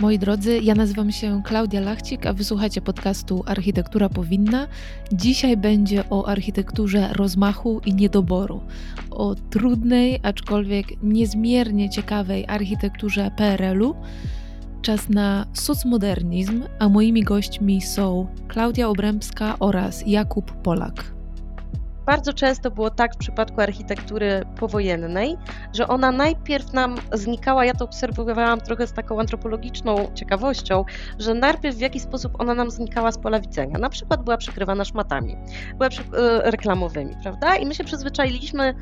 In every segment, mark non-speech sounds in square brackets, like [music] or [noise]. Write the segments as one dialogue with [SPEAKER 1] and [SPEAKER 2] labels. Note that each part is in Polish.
[SPEAKER 1] Moi drodzy, ja nazywam się Klaudia Lachcik, a wysłuchacie podcastu Architektura Powinna. Dzisiaj będzie o architekturze rozmachu i niedoboru. O trudnej, aczkolwiek niezmiernie ciekawej architekturze PRL-u. Czas na socmodernizm, a moimi gośćmi są Klaudia Obrębska oraz Jakub Polak
[SPEAKER 2] bardzo często było tak w przypadku architektury powojennej, że ona najpierw nam znikała, ja to obserwowałam trochę z taką antropologiczną ciekawością, że najpierw w jakiś sposób ona nam znikała z pola widzenia. Na przykład była przykrywana szmatami, była e, reklamowymi, prawda? I my się przyzwyczailiśmy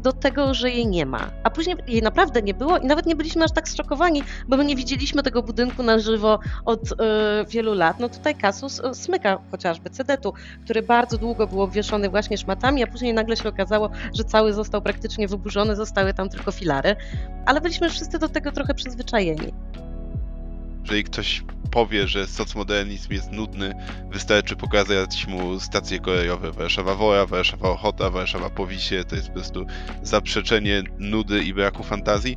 [SPEAKER 2] do tego, że jej nie ma. A później jej naprawdę nie było i nawet nie byliśmy aż tak zszokowani, bo my nie widzieliśmy tego budynku na żywo od y, wielu lat. No tutaj Kasus e, smyka chociażby Cedetu, który bardzo długo był obwieszony właśnie szmatami, a później nagle się okazało, że cały został praktycznie wyburzony, zostały tam tylko filary. Ale byliśmy wszyscy do tego trochę przyzwyczajeni.
[SPEAKER 3] Jeżeli ktoś powie, że socmodernizm jest nudny, wystarczy pokazać mu stacje kolejowe Warszawa Wola, Warszawa Ochota, Warszawa Powisie. To jest po prostu zaprzeczenie nudy i braku fantazji.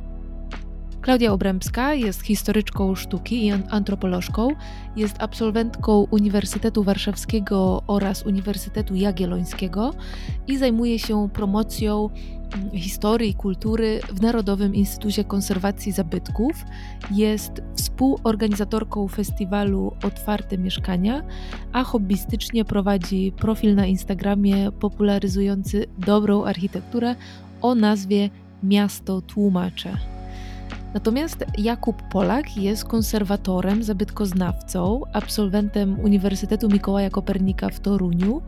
[SPEAKER 1] Klaudia Obrębska jest historyczką sztuki i antropolożką, jest absolwentką Uniwersytetu Warszawskiego oraz Uniwersytetu Jagiellońskiego i zajmuje się promocją historii i kultury w Narodowym Instytucie Konserwacji Zabytków. Jest współorganizatorką festiwalu Otwarte Mieszkania, a hobbystycznie prowadzi profil na Instagramie popularyzujący dobrą architekturę o nazwie Miasto Tłumacze. Natomiast Jakub Polak jest konserwatorem, zabytkoznawcą, absolwentem Uniwersytetu Mikołaja Kopernika w Toruniu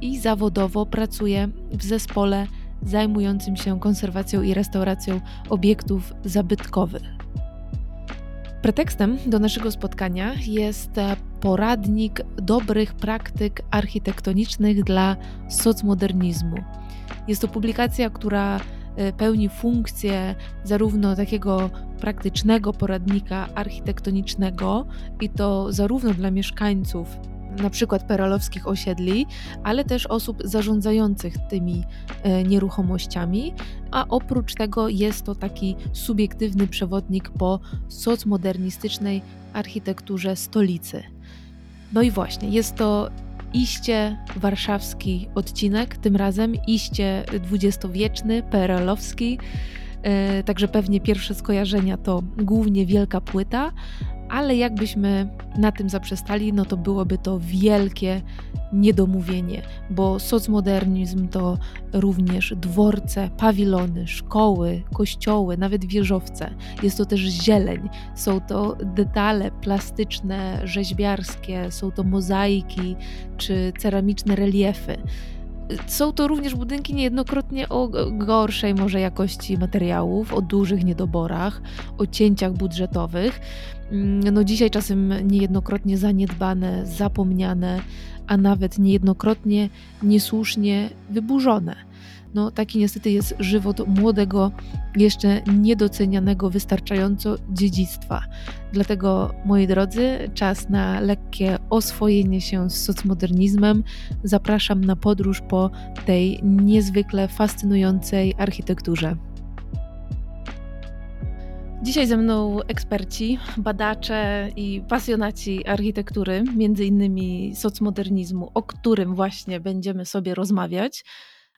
[SPEAKER 1] i zawodowo pracuje w zespole zajmującym się konserwacją i restauracją obiektów zabytkowych. Pretekstem do naszego spotkania jest poradnik dobrych praktyk architektonicznych dla socmodernizmu. Jest to publikacja, która Y, pełni funkcję zarówno takiego praktycznego poradnika architektonicznego i to zarówno dla mieszkańców na przykład peralowskich osiedli, ale też osób zarządzających tymi y, nieruchomościami, a oprócz tego jest to taki subiektywny przewodnik po socmodernistycznej architekturze stolicy. No i właśnie, jest to iście warszawski odcinek, tym razem iście dwudziestowieczny, PRL-owski. E, także pewnie pierwsze skojarzenia to głównie wielka płyta, ale jakbyśmy na tym zaprzestali, no to byłoby to wielkie niedomówienie, bo socmodernizm to również dworce, pawilony, szkoły, kościoły, nawet wieżowce. Jest to też zieleń, są to detale plastyczne, rzeźbiarskie, są to mozaiki czy ceramiczne reliefy. Są to również budynki niejednokrotnie o gorszej może jakości materiałów, o dużych niedoborach, o cięciach budżetowych. Mm, no dzisiaj czasem niejednokrotnie zaniedbane, zapomniane, a nawet niejednokrotnie niesłusznie wyburzone. No, taki niestety jest żywot młodego, jeszcze niedocenianego wystarczająco dziedzictwa. Dlatego, moi drodzy, czas na lekkie oswojenie się z socmodernizmem. Zapraszam na podróż po tej niezwykle fascynującej architekturze. Dzisiaj ze mną eksperci, badacze i pasjonaci architektury, między innymi socmodernizmu, o którym właśnie będziemy sobie rozmawiać.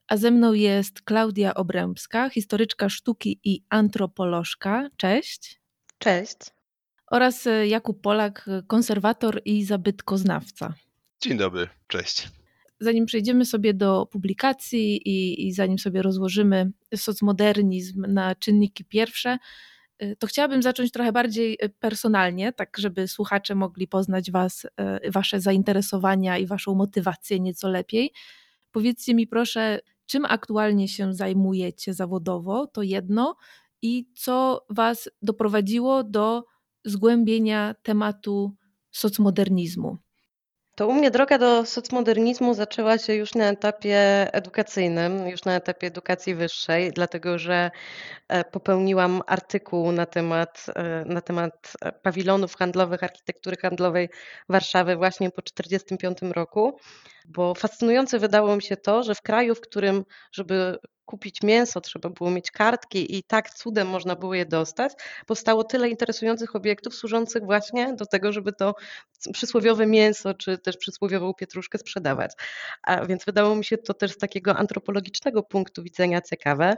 [SPEAKER 1] A ze mną jest Klaudia Obrębska, historyczka sztuki i antropolożka. Cześć.
[SPEAKER 2] Cześć.
[SPEAKER 1] Oraz e, Jakub Polak, konserwator i zabytkoznawca.
[SPEAKER 3] Dzień dobry, cześć.
[SPEAKER 1] Zanim przejdziemy sobie do publikacji i, i zanim sobie rozłożymy socmodernizm na czynniki pierwsze, to chciałabym zacząć trochę bardziej e, personalnie, tak żeby słuchacze mogli poznać was, wasze zainteresowania i waszą motywację nieco lepiej. Powiedzcie mi proszę, czym aktualnie się zajmujecie zawodowo, to jedno, i co Was doprowadziło do zgłębienia tematu socmodernizmu.
[SPEAKER 2] To u mnie droga do socmodernizmu zaczęła się już na etapie edukacyjnym, już na etapie edukacji wyższej, dlatego że e, popełniłam artykuł na temat, e, na temat pawilonów handlowych, architektury handlowej Warszawy właśnie po 1945 roku, bo fascynujące wydało mi się to, że w kraju, w którym, żeby kupić mięso, trzeba było mieć kartki i tak cudem można było je dostać. Powstało tyle interesujących obiektów służących właśnie do tego, żeby to przysłowiowe mięso, czy też przysłowiową pietruszkę sprzedawać. A więc wydało mi się to też z takiego antropologicznego punktu widzenia ciekawe.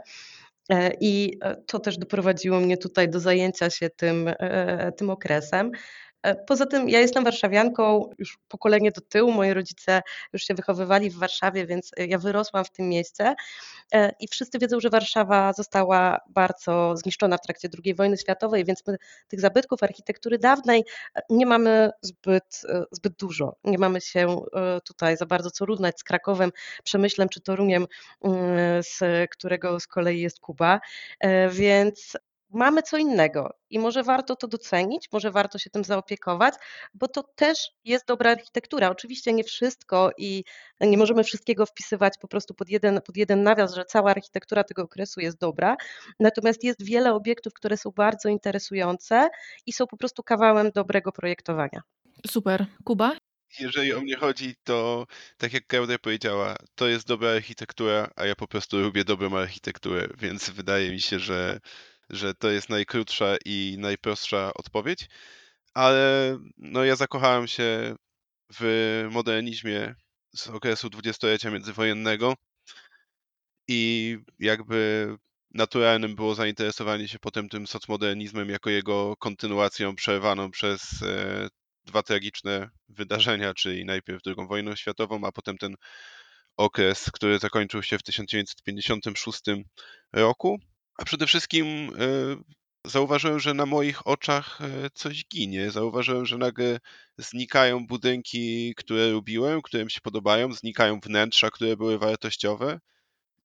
[SPEAKER 2] E, I e, to też doprowadziło mnie tutaj do zajęcia się tym, e, tym okresem. Poza tym ja jestem warszawianką już pokolenie do tyłu, moi rodzice już się wychowywali w Warszawie, więc ja wyrosłam w tym mieście i wszyscy wiedzą, że Warszawa została bardzo zniszczona w trakcie II wojny światowej, więc my tych zabytków architektury dawnej nie mamy zbyt, zbyt dużo. Nie mamy się tutaj za bardzo co równać z Krakowem, Przemyślem czy Toruniem, mm, z którego z kolei jest Kuba, więc mamy co innego i może warto to docenić, może warto się tym zaopiekować, bo to też jest dobra architektura. Oczywiście nie wszystko i nie możemy wszystkiego wpisywać po prostu pod jeden, pod jeden nawias, że cała architektura tego okresu jest dobra. Natomiast jest wiele obiektów, które są bardzo interesujące i są po prostu kawałem dobrego projektowania.
[SPEAKER 1] Super. Kuba?
[SPEAKER 3] Jeżeli o mnie chodzi, to tak jak Klaudia powiedziała, to jest dobra architektura, a ja po prostu lubię dobrą architekturę, więc wydaje mi się, że że to jest najkrótsza i najprostsza odpowiedź, ale no ja zakochałem się w modernizmie z okresu dwudziestolecia międzywojennego i jakby naturalnym było zainteresowanie się potem tym socmodernizmem jako jego kontynuacją przerwaną przez e, dwa tragiczne wydarzenia, czyli najpierw II wojnę światową, a potem ten okres, który zakończył się w 1956 roku. A przede wszystkim e, zauważyłem, że na moich oczach e, coś ginie. Zauważyłem, że nagle znikają budynki, które lubiłem, które mi się podobają, znikają wnętrza, które były wartościowe.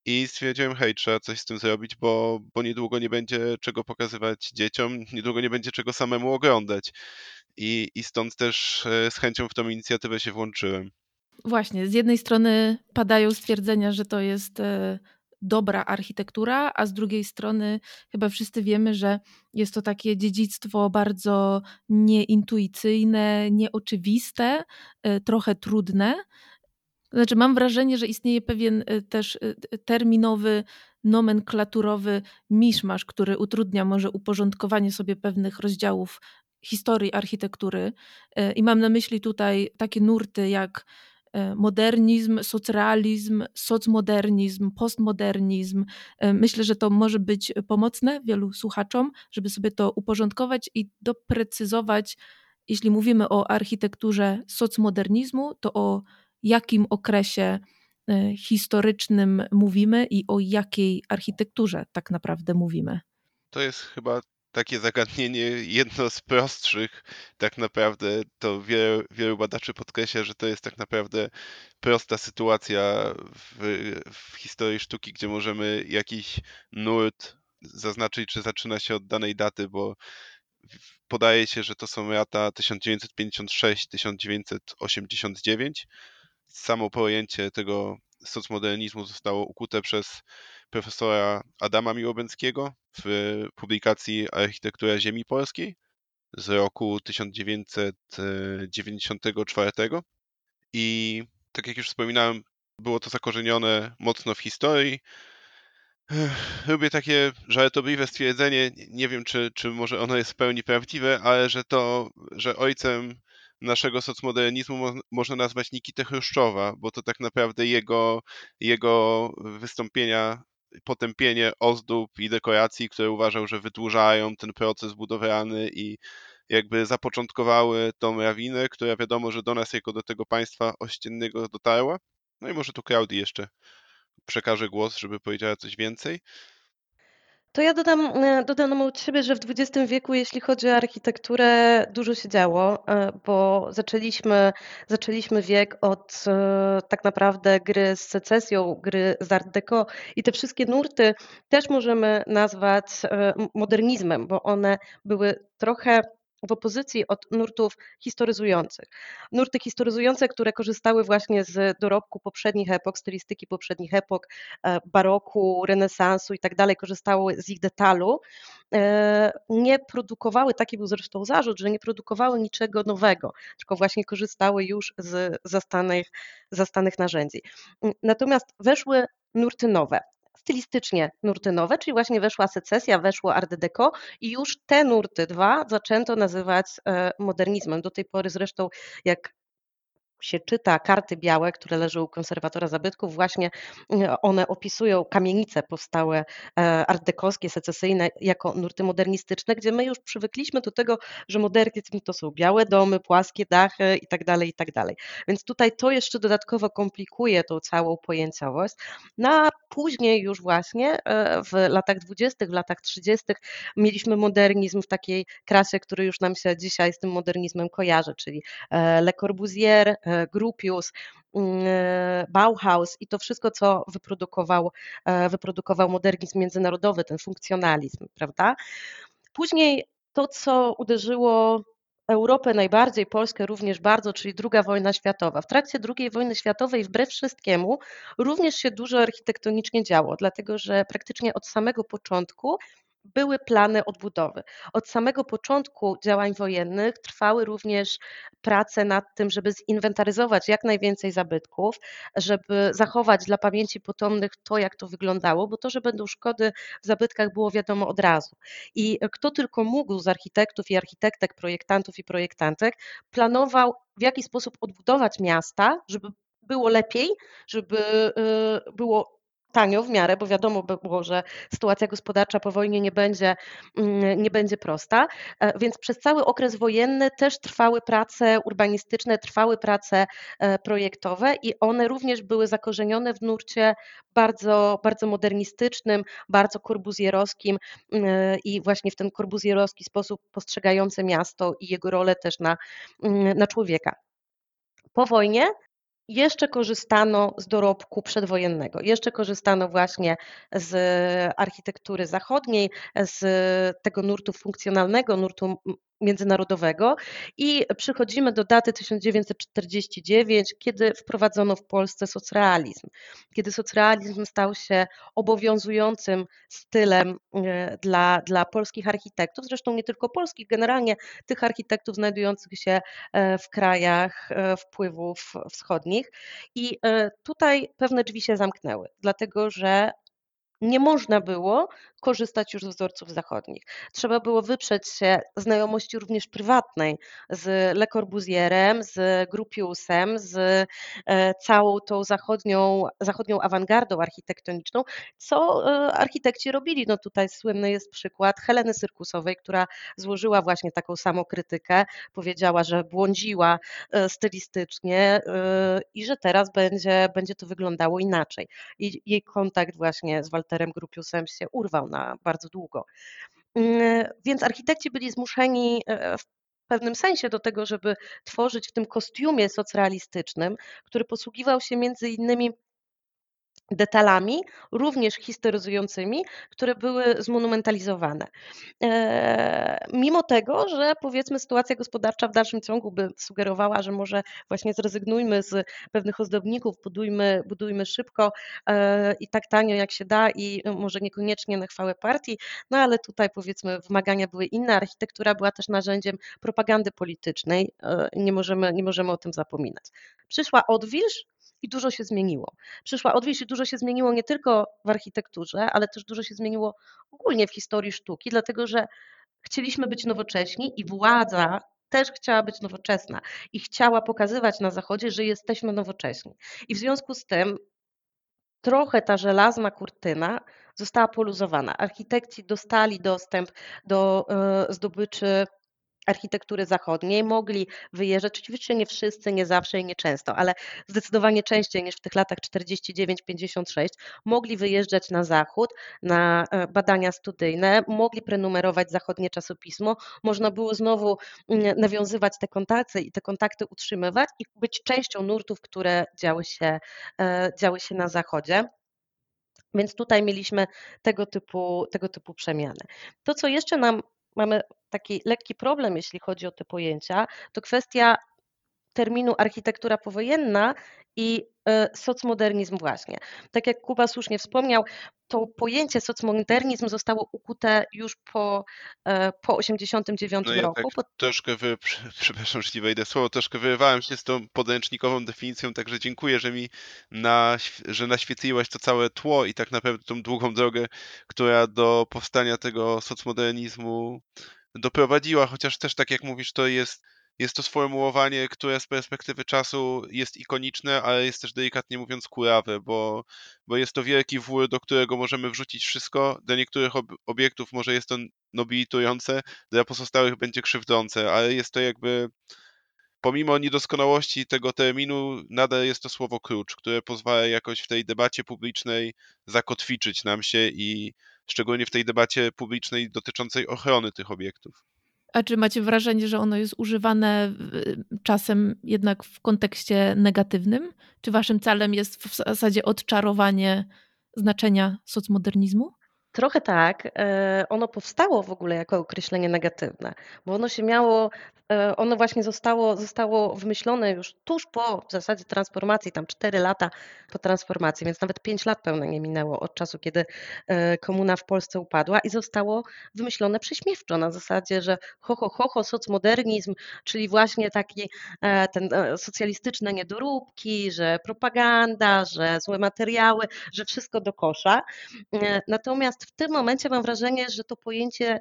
[SPEAKER 3] I stwierdziłem, hej, trzeba coś z tym zrobić, bo, bo niedługo nie będzie czego pokazywać dzieciom, niedługo nie będzie czego samemu oglądać. I, i stąd też e, z chęcią w tą inicjatywę się włączyłem.
[SPEAKER 1] Właśnie, z jednej strony padają stwierdzenia, że to jest dobra architektura, a z drugiej strony chyba wszyscy wiemy, że jest to takie dziedzictwo bardzo nieintuicyjne, nieoczywiste, e, trochę trudne. Znaczy, mam wrażenie, że istnieje pewien e, też e, terminowy, nomenklaturowy miszmasz, który utrudnia może uporządkowanie sobie pewnych rozdziałów historii architektury. I mam na myśli tutaj takie nurty jak modernizm, socrealizm, socmodernizm, postmodernizm. E, myślę, że to może być pomocne wielu słuchaczom, żeby sobie to uporządkować i doprecyzować, jeśli mówimy o architekturze socmodernizmu, to o jakim okresie e, historycznym mówimy i o jakiej architekturze tak naprawdę mówimy.
[SPEAKER 3] To jest chyba takie zagadnienie jedno z prostszych. Tak naprawdę to wiele, wielu badaczy podkreśla, że to jest tak naprawdę prosta sytuacja w, w historii sztuki, gdzie możemy jakiś nurt zaznaczyć, czy zaczyna się od danej daty, bo podaje się, że to są lata 1956-1989. Samo pojęcie tego socmodernizmu zostało ukute przez profesora Adama Miłobęckiego w publikacji Architektura Ziemi Polskiej z roku 1994. I tak jak już wspominałem, było to zakorzenione mocno w historii. Lubię takie żartobliwe stwierdzenie, nie wiem czy, czy może ono jest w pełni prawdziwe, ale że to, że ojcem naszego socmodernizmu mo można nazwać Nikitę Chruszczowa, bo to tak naprawdę jego, jego wystąpienia potępienie ozdób i dekoracji, które uważał, że wydłużają ten proces budowlany i jakby zapoczątkowały tą rawinę, która wiadomo, że do nas jako do tego państwa ościennego dotarła. No i może tu Klaudii jeszcze przekażę głos, żeby powiedziała coś więcej.
[SPEAKER 2] To ja dodam, e, dodam od siebie, że w XX wieku, jeśli chodzi o architekturę, dużo się działo, e, bo zaczęliśmy, zaczęliśmy wiek od e, tak naprawdę gry z secesją, gry z art deco i te wszystkie nurty też możemy nazwać modernizmem, bo one były trochę w opozycji od nurtów historyzujących. Nurty historyzujące, które korzystały właśnie z dorobku poprzednich epok, stylistyki poprzednich epok, e, baroku, renesansu i tak dalej, korzystały z ich detalu, e, nie produkowały, taki był zresztą zarzut, że nie produkowały niczego nowego, tylko właśnie korzystały już z zastanych, zastanych narzędzi. Natomiast weszły nurty nowe stylistycznie nurty nowe, czyli właśnie weszła secesja, weszło Art Deco i już te nurty dwa zaczęto nazywać e, modernizmem. Do tej pory zresztą, jak się czyta karty białe, które leżą u konserwatora zabytków, właśnie mm, one opisują kamienice powstałe e, artdekowskie, secesyjne jako nurty modernistyczne, gdzie my już przywykliśmy do tego, że modernizm to są białe domy, płaskie dachy i tak dalej, i tak. Więc tutaj to jeszcze dodatkowo komplikuje tą całą pojęciowość. No a później już właśnie e, w latach 20., w latach 30. mieliśmy modernizm w takiej krasie, który już nam się dzisiaj z tym modernizmem kojarzy, czyli e, Le Corbusier, Grupius, mm, Bauhaus i to wszystko, co wyprodukował, e, wyprodukował modernizm międzynarodowy, ten funkcjonalizm, prawda? Później to, co uderzyło Europę najbardziej, Polskę również bardzo, czyli II wojna światowa. W trakcie II wojny światowej, wbrew wszystkiemu, również się dużo architektonicznie działo, dlatego że praktycznie od samego początku były plany odbudowy. Od samego początku działań wojennych trwały również prace nad tym, żeby zinwentaryzować jak najwięcej zabytków, żeby zachować dla pamięci potomnych to, jak to wyglądało, bo to, że będą szkody w zabytkach było wiadomo od razu. I kto tylko mógł z architektów i architektek, projektantów i projektantek, planował w jaki sposób odbudować miasta, żeby było lepiej, żeby y, było tanio w miarę, bo wiadomo było, że sytuacja gospodarcza po wojnie nie będzie, mm, nie będzie prosta, e, więc przez cały okres wojenny też trwały prace urbanistyczne, trwały prace e, projektowe i one również były zakorzenione w nurcie bardzo, bardzo modernistycznym, bardzo korbuzjerowskim mm, e, i właśnie w ten korbuzjerowski sposób postrzegający miasto i jego rolę też na, mm, na człowieka. Po wojnie jeszcze korzystano z dorobku przedwojennego, jeszcze korzystano właśnie z architektury zachodniej, z tego nurtu funkcjonalnego, nurtu międzynarodowego i przychodzimy do daty 1949, kiedy wprowadzono w Polsce socrealizm, kiedy socrealizm stał się obowiązującym stylem e, dla, dla polskich architektów, zresztą nie tylko polskich, generalnie tych architektów znajdujących się e, w krajach e, wpływów wschodnich. I tutaj pewne drzwi się zamknęły, dlatego że nie można było korzystać już z wzorców zachodnich. Trzeba było wyprzeć się znajomości również prywatnej z Le Corbusierem, z Grupiusem, z e, całą tą zachodnią, zachodnią awangardą architektoniczną, co e, architekci robili. No tutaj słynny jest przykład Heleny Syrkusowej, która złożyła właśnie taką samą krytykę, powiedziała, że błądziła e, stylistycznie i że teraz będzie, będzie to wyglądało inaczej. I jej kontakt właśnie z Walterem Grupiusem się urwał na bardzo długo. Mm, więc architekci byli zmuszeni e, w pewnym sensie do tego, żeby tworzyć w tym kostiumie socrealistycznym, który posługiwał się między innymi detalami, również historyzującymi, które były zmonumentalizowane. E, mimo tego, że powiedzmy sytuacja gospodarcza w dalszym ciągu by sugerowała, że może właśnie zrezygnujmy z pewnych ozdobników, budujmy, budujmy szybko e, i tak tanio jak się da i może niekoniecznie na chwałę partii, no ale tutaj powiedzmy wymagania były inne, architektura była też narzędziem propagandy politycznej, e, nie możemy, nie możemy o tym zapominać. Przyszła odwilż, i dużo się zmieniło. Przyszła odwilż i dużo się zmieniło nie tylko w architekturze, ale też dużo się zmieniło ogólnie w historii sztuki, dlatego że chcieliśmy być nowocześni i władza też chciała być nowoczesna i chciała pokazywać na Zachodzie, że jesteśmy nowocześni. I w związku z tym trochę ta żelazna kurtyna została poluzowana. Architekci dostali dostęp do e, zdobyczy architektury zachodniej, mogli wyjeżdżać, oczywiście nie wszyscy, nie zawsze i nie często, ale zdecydowanie częściej niż w tych latach 49-56, mogli wyjeżdżać na zachód, na e, badania studyjne, mogli prenumerować zachodnie czasopismo, można było znowu mm, nawiązywać te kontakty i te kontakty utrzymywać i być częścią nurtów, które działy się, e, działy się na zachodzie. Więc tutaj mieliśmy tego typu, tego typu przemiany. To, co jeszcze nam mamy taki lekki problem, jeśli chodzi o te pojęcia, to kwestia terminu architektura powojenna i socmodernizm właśnie. Tak jak Kuba słusznie wspomniał, to pojęcie socmodernizm zostało ukute już po, e, po 89
[SPEAKER 3] No ja
[SPEAKER 2] roku.
[SPEAKER 3] tak
[SPEAKER 2] po-
[SPEAKER 3] troszkę wy, przepraszam, że ci wejdę słowo, troszkę wyrywałem się z tą podręcznikową definicją, także dziękuję, że mi na, że naświetliłaś to całe tło i tak naprawdę tą długą drogę, która do powstania tego socmodernizmu doprowadziła, chociaż też tak jak mówisz, to jest, jest to sformułowanie, które z perspektywy czasu jest ikoniczne, ale jest też delikatnie mówiąc kurawe, bo, bo jest to wielki wór, do którego możemy wrzucić wszystko. Dla niektórych ob obiektów może jest to nobilitujące, dla pozostałych będzie krzywdzące, ale jest to jakby pomimo niedoskonałości tego terminu, nadal jest to słowo klucz, które pozwala jakoś w tej debacie publicznej zakotwiczyć nam się i szczególnie w tej debacie publicznej dotyczącej ochrony tych obiektów.
[SPEAKER 1] A czy macie wrażenie, że ono jest używane czasem jednak w kontekście negatywnym? Czy waszym celem jest w zasadzie odczarowanie znaczenia socmodernizmu?
[SPEAKER 2] Trochę tak. e, Ono powstało w ogóle jako określenie negatywne, bo ono się miało, e, ono właśnie zostało, zostało wymyślone już tuż po w zasadzie transformacji, tam 4 lata po transformacji, więc nawet 5 lat pełne nie minęło od czasu, kiedy e, komuna w Polsce upadła i zostało wymyślone prześmiewczo na zasadzie, że ho, ho, ho, ho socmodernizm, czyli właśnie taki ten socjalistyczne niedoróbki, że propaganda, że złe materiały, że wszystko do kosza. E, W tym momencie mam wrażenie, że to pojęcie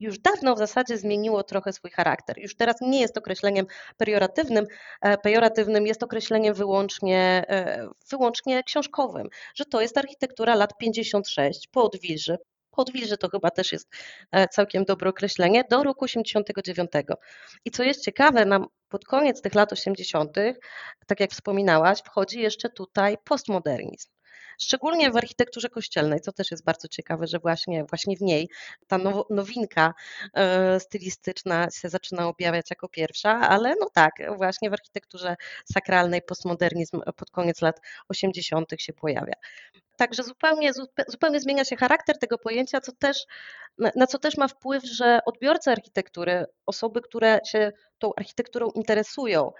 [SPEAKER 2] już dawno w zasadzie zmieniło trochę swój charakter. Już teraz nie jest określeniem pejoratywnym, e, pejoratywnym jest określeniem wyłącznie, e, wyłącznie książkowym, że to jest architektura lat 56 po Odwilży. Po Odwilży to chyba też jest e, całkiem dobre określenie, do roku 89. I co jest ciekawe, nam pod koniec tych lat 80., tak jak wspominałaś, wchodzi jeszcze tutaj postmodernizm. Szczególnie w architekturze kościelnej, co też jest bardzo ciekawe, że właśnie, właśnie w niej ta now, nowinka e, stylistyczna się zaczyna objawiać jako pierwsza, ale no tak, właśnie w architekturze sakralnej postmodernizm pod koniec lat 80. się pojawia. Także zupełnie, zupełnie zmienia się charakter tego pojęcia, co też, na co też ma wpływ, że odbiorcy architektury, osoby, które się tą architekturą interesują,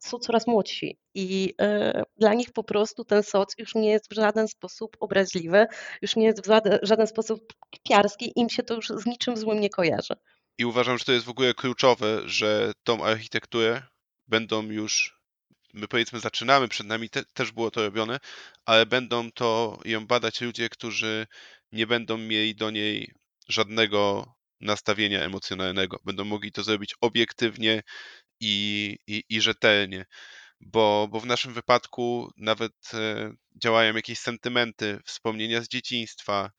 [SPEAKER 2] są coraz młodsi i y, dla nich po prostu ten soc już nie jest w żaden sposób obraźliwy, już nie jest w żaden, sposób piarski, im się to już z niczym złym nie kojarzy.
[SPEAKER 3] I uważam, że to jest w ogóle kluczowe, że tą architekturę będą już, my powiedzmy zaczynamy, przed nami te, też było to robione, ale będą to ją badać ludzie, którzy nie będą mieli do niej żadnego nastawienia emocjonalnego. Będą mogli to zrobić obiektywnie, i, i, i rzetelnie, bo, bo w naszym wypadku nawet e, działają jakieś sentymenty, wspomnienia z dzieciństwa,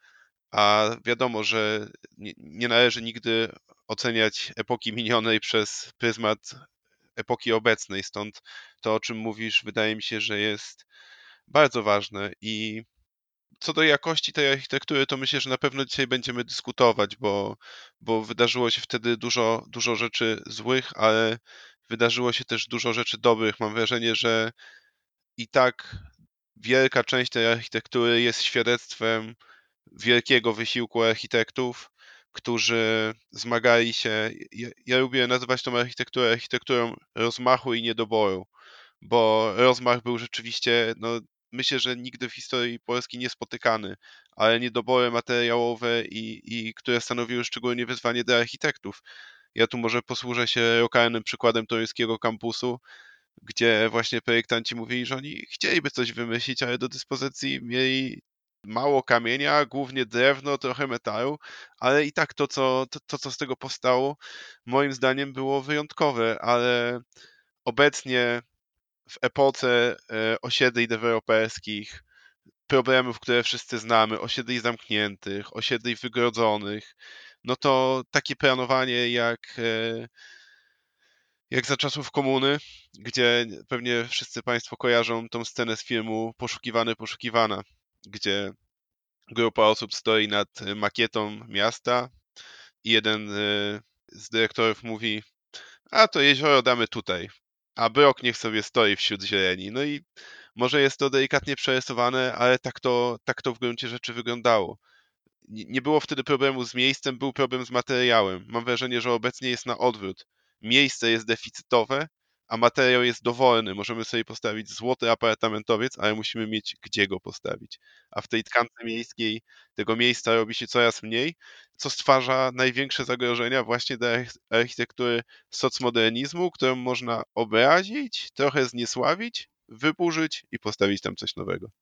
[SPEAKER 3] a wiadomo, że nie, nie należy nigdy oceniać epoki minionej przez pryzmat epoki obecnej, stąd to, o czym mówisz, wydaje mi się, że jest bardzo ważne. I co do jakości tej architektury, to myślę, że na pewno dzisiaj będziemy dyskutować, bo, bo wydarzyło się wtedy dużo, dużo rzeczy złych, ale wydarzyło się też dużo rzeczy dobrych. Mam wrażenie, że i tak wielka część tej architektury jest świadectwem wielkiego wysiłku architektów, którzy zmagali się. Ja, ja lubię nazywać tą architekturę architekturą rozmachu i niedoboru, bo rozmach był rzeczywiście, no, myślę, że nigdy w historii Polski niespotykany, ale niedobory materiałowe i, i które stanowiły szczególnie wyzwanie dla architektów. Ja tu może posłużę się lokalnym przykładem toruńskiego kampusu, gdzie właśnie projektanci mówili, że oni chcieliby coś wymyślić, ale do dyspozycji mieli mało kamienia, głównie drewno, trochę metalu, ale i tak to co, to, to, co z tego powstało, moim zdaniem było wyjątkowe, ale obecnie w epoce e, osiedli deweloperskich, problemów, które wszyscy znamy, osiedli zamkniętych, osiedli wygrodzonych, no to takie planowanie jak, e, jak za czasów komuny, gdzie pewnie wszyscy Państwo kojarzą tą scenę z filmu Poszukiwany, Poszukiwana, gdzie grupa osób stoi nad makietą miasta i jeden e, z dyrektorów mówi, a to jezioro damy tutaj, a brok niech sobie stoi wśród zieleni. No i może jest to delikatnie przerysowane, ale tak to, tak to w gruncie rzeczy wyglądało nie było wtedy problemu z miejscem, był problem z materiałem. Mam wrażenie, że obecnie jest na odwrót. Miejsce jest deficytowe, a materiał jest dowolny. Możemy sobie postawić złoty apartamentowiec, ale musimy mieć gdzie go postawić. A w tej tkance miejskiej tego miejsca robi się coraz mniej, co stwarza największe zagrożenia właśnie dla architektury socmodernizmu, którą można obrazić, trochę zniesławić, wyburzyć i postawić tam coś nowego.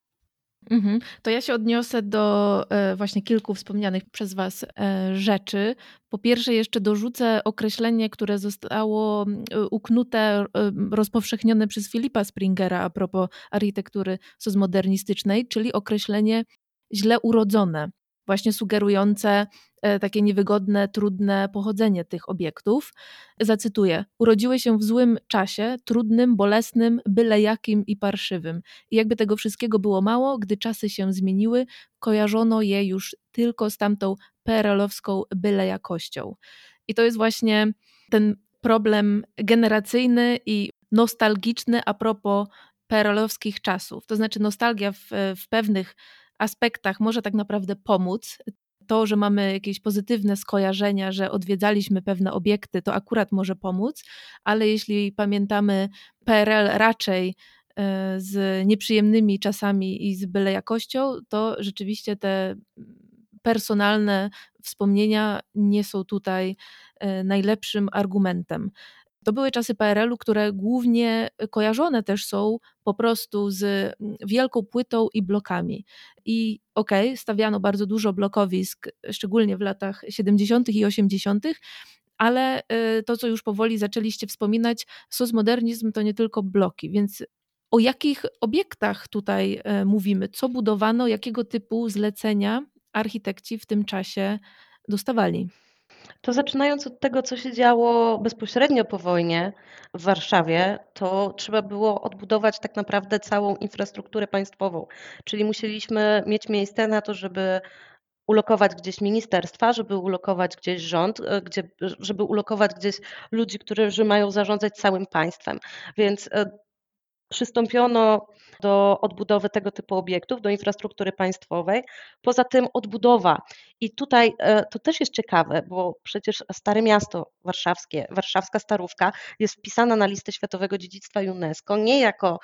[SPEAKER 1] Mhm. To ja się odniosę do e, właśnie kilku wspomnianych przez Was e, rzeczy. Po pierwsze, jeszcze dorzucę określenie, które zostało uknute, rozpowszechnione przez Filipa Springera a propos architektury socmodernistycznej, czyli określenie źle urodzone właśnie sugerujące e, takie niewygodne, trudne pochodzenie tych obiektów. Zacytuję: Urodziły się w złym czasie, trudnym, bolesnym, byle jakim i parszywym. I jakby tego wszystkiego było mało, gdy czasy się zmieniły, kojarzono je już tylko z tamtą perelowską byle jakością. I to jest właśnie ten problem generacyjny i nostalgiczny a propos perelowskich czasów. To znaczy nostalgia w, w pewnych aspektach może tak naprawdę pomóc. To, że mamy jakieś pozytywne skojarzenia, że odwiedzaliśmy pewne obiekty, to akurat może pomóc, ale jeśli pamiętamy PRL raczej e, z nieprzyjemnymi czasami i z byle jakością, to rzeczywiście te personalne wspomnienia nie są tutaj e, najlepszym argumentem. To były czasy PRL-u, które głównie kojarzone też są po prostu z mm, wielką płytą i blokami. I okej, okay, stawiano bardzo dużo blokowisk, szczególnie w latach 70. i 80., ale y, to, co już powoli zaczęliście wspominać, socmodernizm to nie tylko bloki, więc o jakich obiektach tutaj y, mówimy? Co budowano, jakiego typu zlecenia architekci w tym czasie dostawali?
[SPEAKER 2] To zaczynając od tego, co się działo bezpośrednio po wojnie w Warszawie, to trzeba było odbudować tak naprawdę całą infrastrukturę państwową. Czyli musieliśmy mieć miejsce na to, żeby ulokować gdzieś ministerstwa, żeby ulokować gdzieś rząd, e, gdzie, żeby ulokować gdzieś ludzi, którzy mają zarządzać całym państwem. Więc e, przystąpiono do odbudowy tego typu obiektów, do infrastruktury państwowej. Poza tym odbudowa. I tutaj e, to też jest ciekawe, bo przecież Stare Miasto Warszawskie, Warszawska Starówka jest wpisana na listę Światowego Dziedzictwa UNESCO nie jako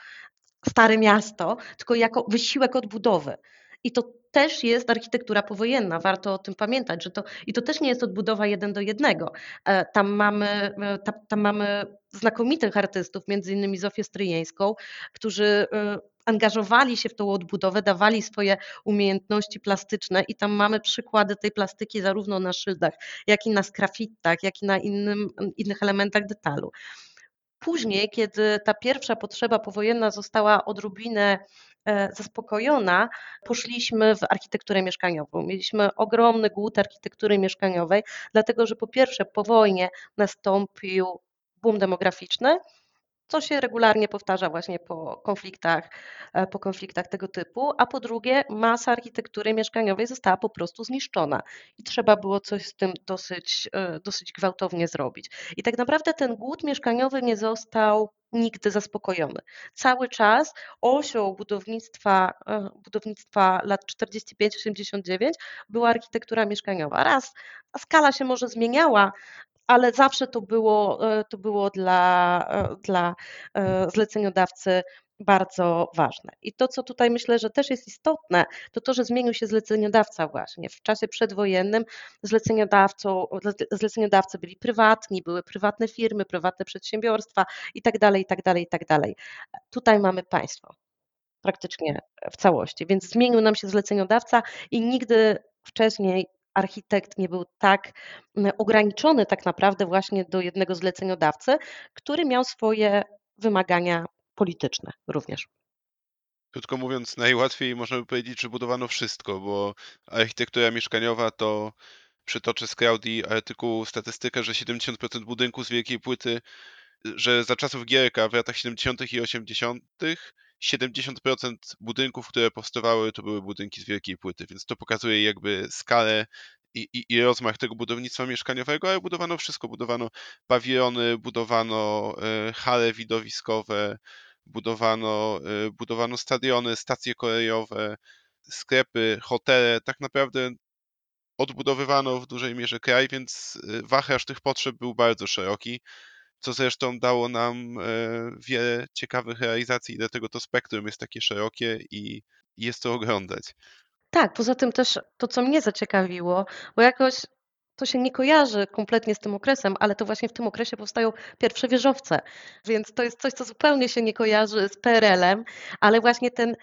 [SPEAKER 2] Stare Miasto, tylko jako wysiłek odbudowy. I to też jest architektura powojenna, warto o tym pamiętać, że to i to też nie jest odbudowa jeden do jednego. E, tam mamy, e, tam, tam mamy znakomitych artystów, między innymi Zofię Stryjeńską, którzy e, angażowali się w tą odbudowę, dawali swoje umiejętności plastyczne i tam mamy przykłady tej plastyki zarówno na szyldach, jak i na skrafitach, jak i na innym, innych elementach detalu. Później, kiedy ta pierwsza potrzeba powojenna została odrobinę zaspokojona, poszliśmy w architekturę mieszkaniową. Mieliśmy ogromny głód architektury mieszkaniowej, dlatego że po pierwsze po wojnie nastąpił boom demograficzny, co się regularnie powtarza właśnie po konfliktach, e, po konfliktach tego typu, a po drugie masa architektury mieszkaniowej została po prostu zniszczona i trzeba było coś z tym dosyć, e, dosyć gwałtownie zrobić. I tak naprawdę ten głód mieszkaniowy nie został nigdy zaspokojony. Cały czas osią budownictwa, e, budownictwa lat 45-89 była architektura mieszkaniowa. Raz skala się może zmieniała, ale zawsze to było, e, to było dla, e, dla zleceniodawcy bardzo ważne. I to, co tutaj myślę, że też jest istotne, to to, że zmienił się zleceniodawca właśnie. W czasie przedwojennym zleceniodawcą, zleceniodawcy byli prywatni, były prywatne firmy, prywatne przedsiębiorstwa i tak dalej, i tak dalej, i tak dalej. Tutaj mamy państwo praktycznie w całości, więc zmienił nam się zleceniodawca i nigdy wcześniej architekt nie był tak mm, ograniczony tak naprawdę właśnie do jednego zleceniodawcy, który miał swoje wymagania polityczne również.
[SPEAKER 3] Krótko mówiąc, najłatwiej można by powiedzieć, że budowano wszystko, bo architektura mieszkaniowa to przytoczę z Crowdy artykuł statystykę, że 70% budynków z wielkiej płyty, że za czasów Gierka w latach 70. i 80. 70% budynków, które powstawały, to były budynki z wielkiej płyty, więc to pokazuje jakby skalę i, i, i rozmach tego budownictwa mieszkaniowego, ale budowano wszystko. Budowano pawilony, budowano e, hale widowiskowe, budowano, y, budowano stadiony, stacje kolejowe, sklepy, hotele. Tak naprawdę odbudowywano w dużej mierze kraj, więc y, wachlarz tych potrzeb był bardzo szeroki, co zresztą dało nam wiele ciekawych realizacji i dlatego to spektrum jest takie szerokie i jest to oglądać.
[SPEAKER 2] Tak, poza tym też to, co mnie zaciekawiło, bo jakoś to się nie kojarzy kompletnie z tym okresem, ale to właśnie w tym okresie powstają pierwsze wieżowce, więc to jest coś, co zupełnie się nie kojarzy z PRL-em, ale właśnie ten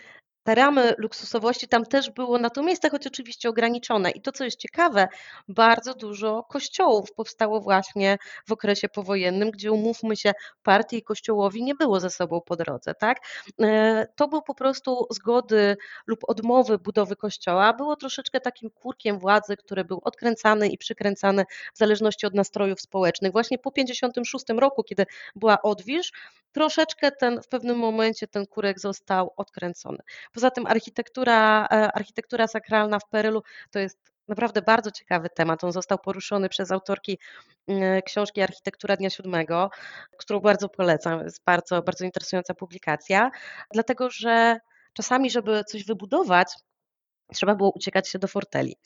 [SPEAKER 2] te ramy luksusowości tam też było na to miejsce, choć oczywiście ograniczone. I to, co jest ciekawe, bardzo dużo kościołów powstało właśnie w okresie powojennym, gdzie umówmy się, partii i kościołowi nie było ze sobą po drodze. Tak? E, to był po prostu zgody lub odmowy budowy kościoła. Było troszeczkę takim kurkiem władzy, który był odkręcany i przykręcany w zależności od nastrojów społecznych. Właśnie po 1956 roku, kiedy była odwilż, troszeczkę ten, w pewnym momencie ten kurek został odkręcony. Poza tym architektura, e, architektura sakralna w Perylu to jest naprawdę bardzo ciekawy temat. On został poruszony przez autorki mm, książki Architektura Dnia Siódmego, którą bardzo polecam. Jest bardzo, bardzo interesująca publikacja, dlatego że czasami, żeby coś wybudować, trzeba było uciekać się do forteli.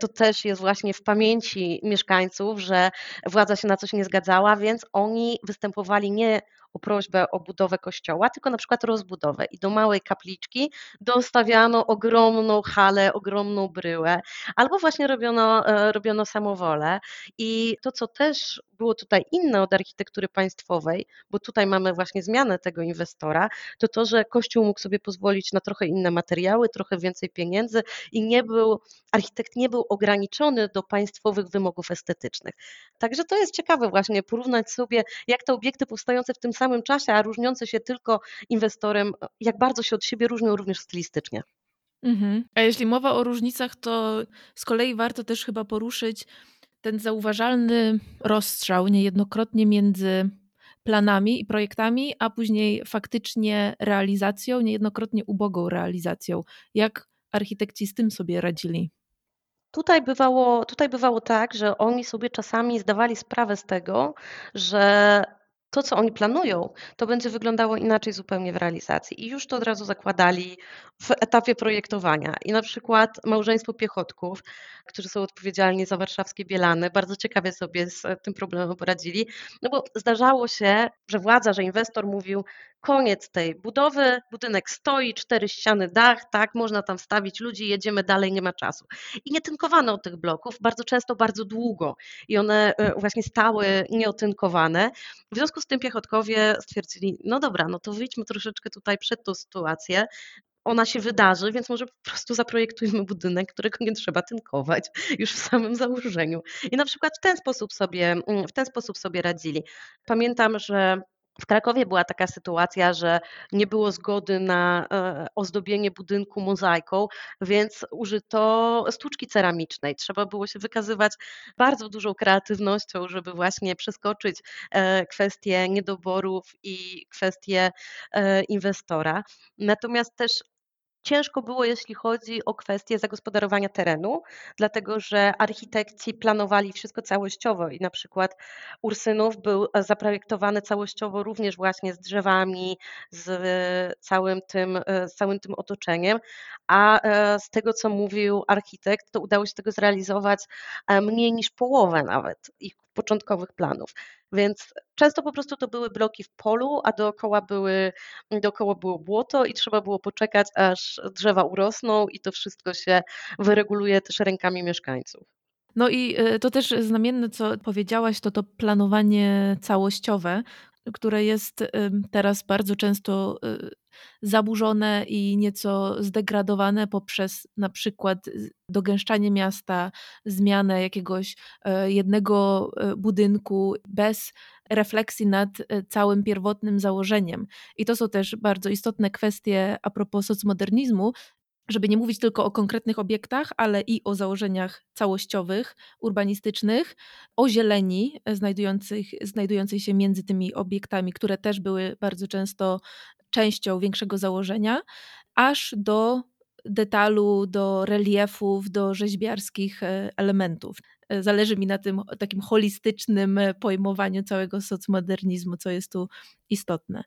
[SPEAKER 2] To też jest właśnie w pamięci mieszkańców, że władza się na coś nie zgadzała, więc oni występowali nie o prośbę o budowę kościoła, tylko na przykład rozbudowę. I do małej kapliczki dostawiano ogromną halę, ogromną bryłę, albo właśnie robiono, e, robiono samowolę. I to, co też było tutaj inne od architektury państwowej, bo tutaj mamy właśnie zmianę tego inwestora, to to, że Kościół mógł sobie pozwolić na trochę inne materiały, trochę więcej pieniędzy i nie był, architekt nie był ograniczony do państwowych wymogów estetycznych. Także to jest ciekawe właśnie porównać sobie, jak te obiekty powstające w tym samym czasie, a różniące się tylko inwestorem, jak bardzo się od siebie różnią również stylistycznie.
[SPEAKER 1] Mhm. A jeśli mowa o różnicach, to z kolei warto też chyba poruszyć ten zauważalny rozstrzał niejednokrotnie między planami i projektami, a później faktycznie realizacją, niejednokrotnie ubogą realizacją. Jak architekci z tym sobie radzili?
[SPEAKER 2] Tutaj bywało, tutaj bywało tak, że oni sobie czasami zdawali sprawę z tego, że to, co oni planują, to będzie wyglądało inaczej zupełnie w realizacji. I już to od razu zakładali w etapie projektowania. I na przykład małżeństwo piechotków, którzy są odpowiedzialni za warszawskie Bielany, bardzo ciekawie sobie z tym problemem poradzili, no bo zdarzało się, że władza, że inwestor mówił, koniec tej budowy, budynek stoi, cztery ściany, dach, tak, można tam wstawić ludzi, jedziemy dalej, nie ma czasu. I nie tynkowano tych bloków, bardzo często bardzo długo i one e, właśnie stały nieotynkowane. W związku z tym piechotkowie stwierdzili, no dobra, no to wyjdźmy troszeczkę tutaj przed tą sytuację, ona się wydarzy, więc może po prostu zaprojektujmy budynek, którego nie trzeba tynkować już w samym założeniu. I na przykład w ten sposób sobie, w ten sposób sobie radzili. Pamiętam, że w Krakowie była taka sytuacja, że nie było zgody na e, ozdobienie budynku mozaiką, więc użyto sztuczki ceramicznej. Trzeba było się wykazywać bardzo dużą kreatywnością, żeby właśnie przeskoczyć e, kwestie niedoborów i kwestie e, inwestora. Natomiast też Ciężko było, jeśli chodzi o kwestię zagospodarowania terenu, dlatego że architekci planowali wszystko całościowo i na przykład Ursynów był zaprojektowany całościowo również właśnie z drzewami, z całym tym, z całym tym otoczeniem, a e, z tego, co mówił architekt, to udało się tego zrealizować e, mniej niż połowę nawet ich początkowych planów. Więc często po prostu to były bloki w polu, a dookoła, były, dookoła było błoto i trzeba było poczekać, aż drzewa urosną i to wszystko się wyreguluje też rękami mieszkańców.
[SPEAKER 1] No i e, to też znamienne, co powiedziałaś, to to planowanie całościowe, które jest teraz bardzo często y, zaburzone i nieco zdegradowane poprzez na przykład dogęszczanie miasta, zmianę jakiegoś e, jednego e, budynku bez refleksji nad e, całym pierwotnym założeniem. I to są też bardzo istotne kwestie a propos socmodernizmu, żeby nie mówić tylko o konkretnych obiektach, ale i o założeniach całościowych, urbanistycznych, o zieleni znajdujących, znajdującej się między tymi obiektami, które też były bardzo często częścią większego założenia, aż do detalu, do reliefów, do rzeźbiarskich e, elementów. E, zależy mi na tym takim holistycznym pojmowaniu całego socmodernizmu, co jest tu istotne.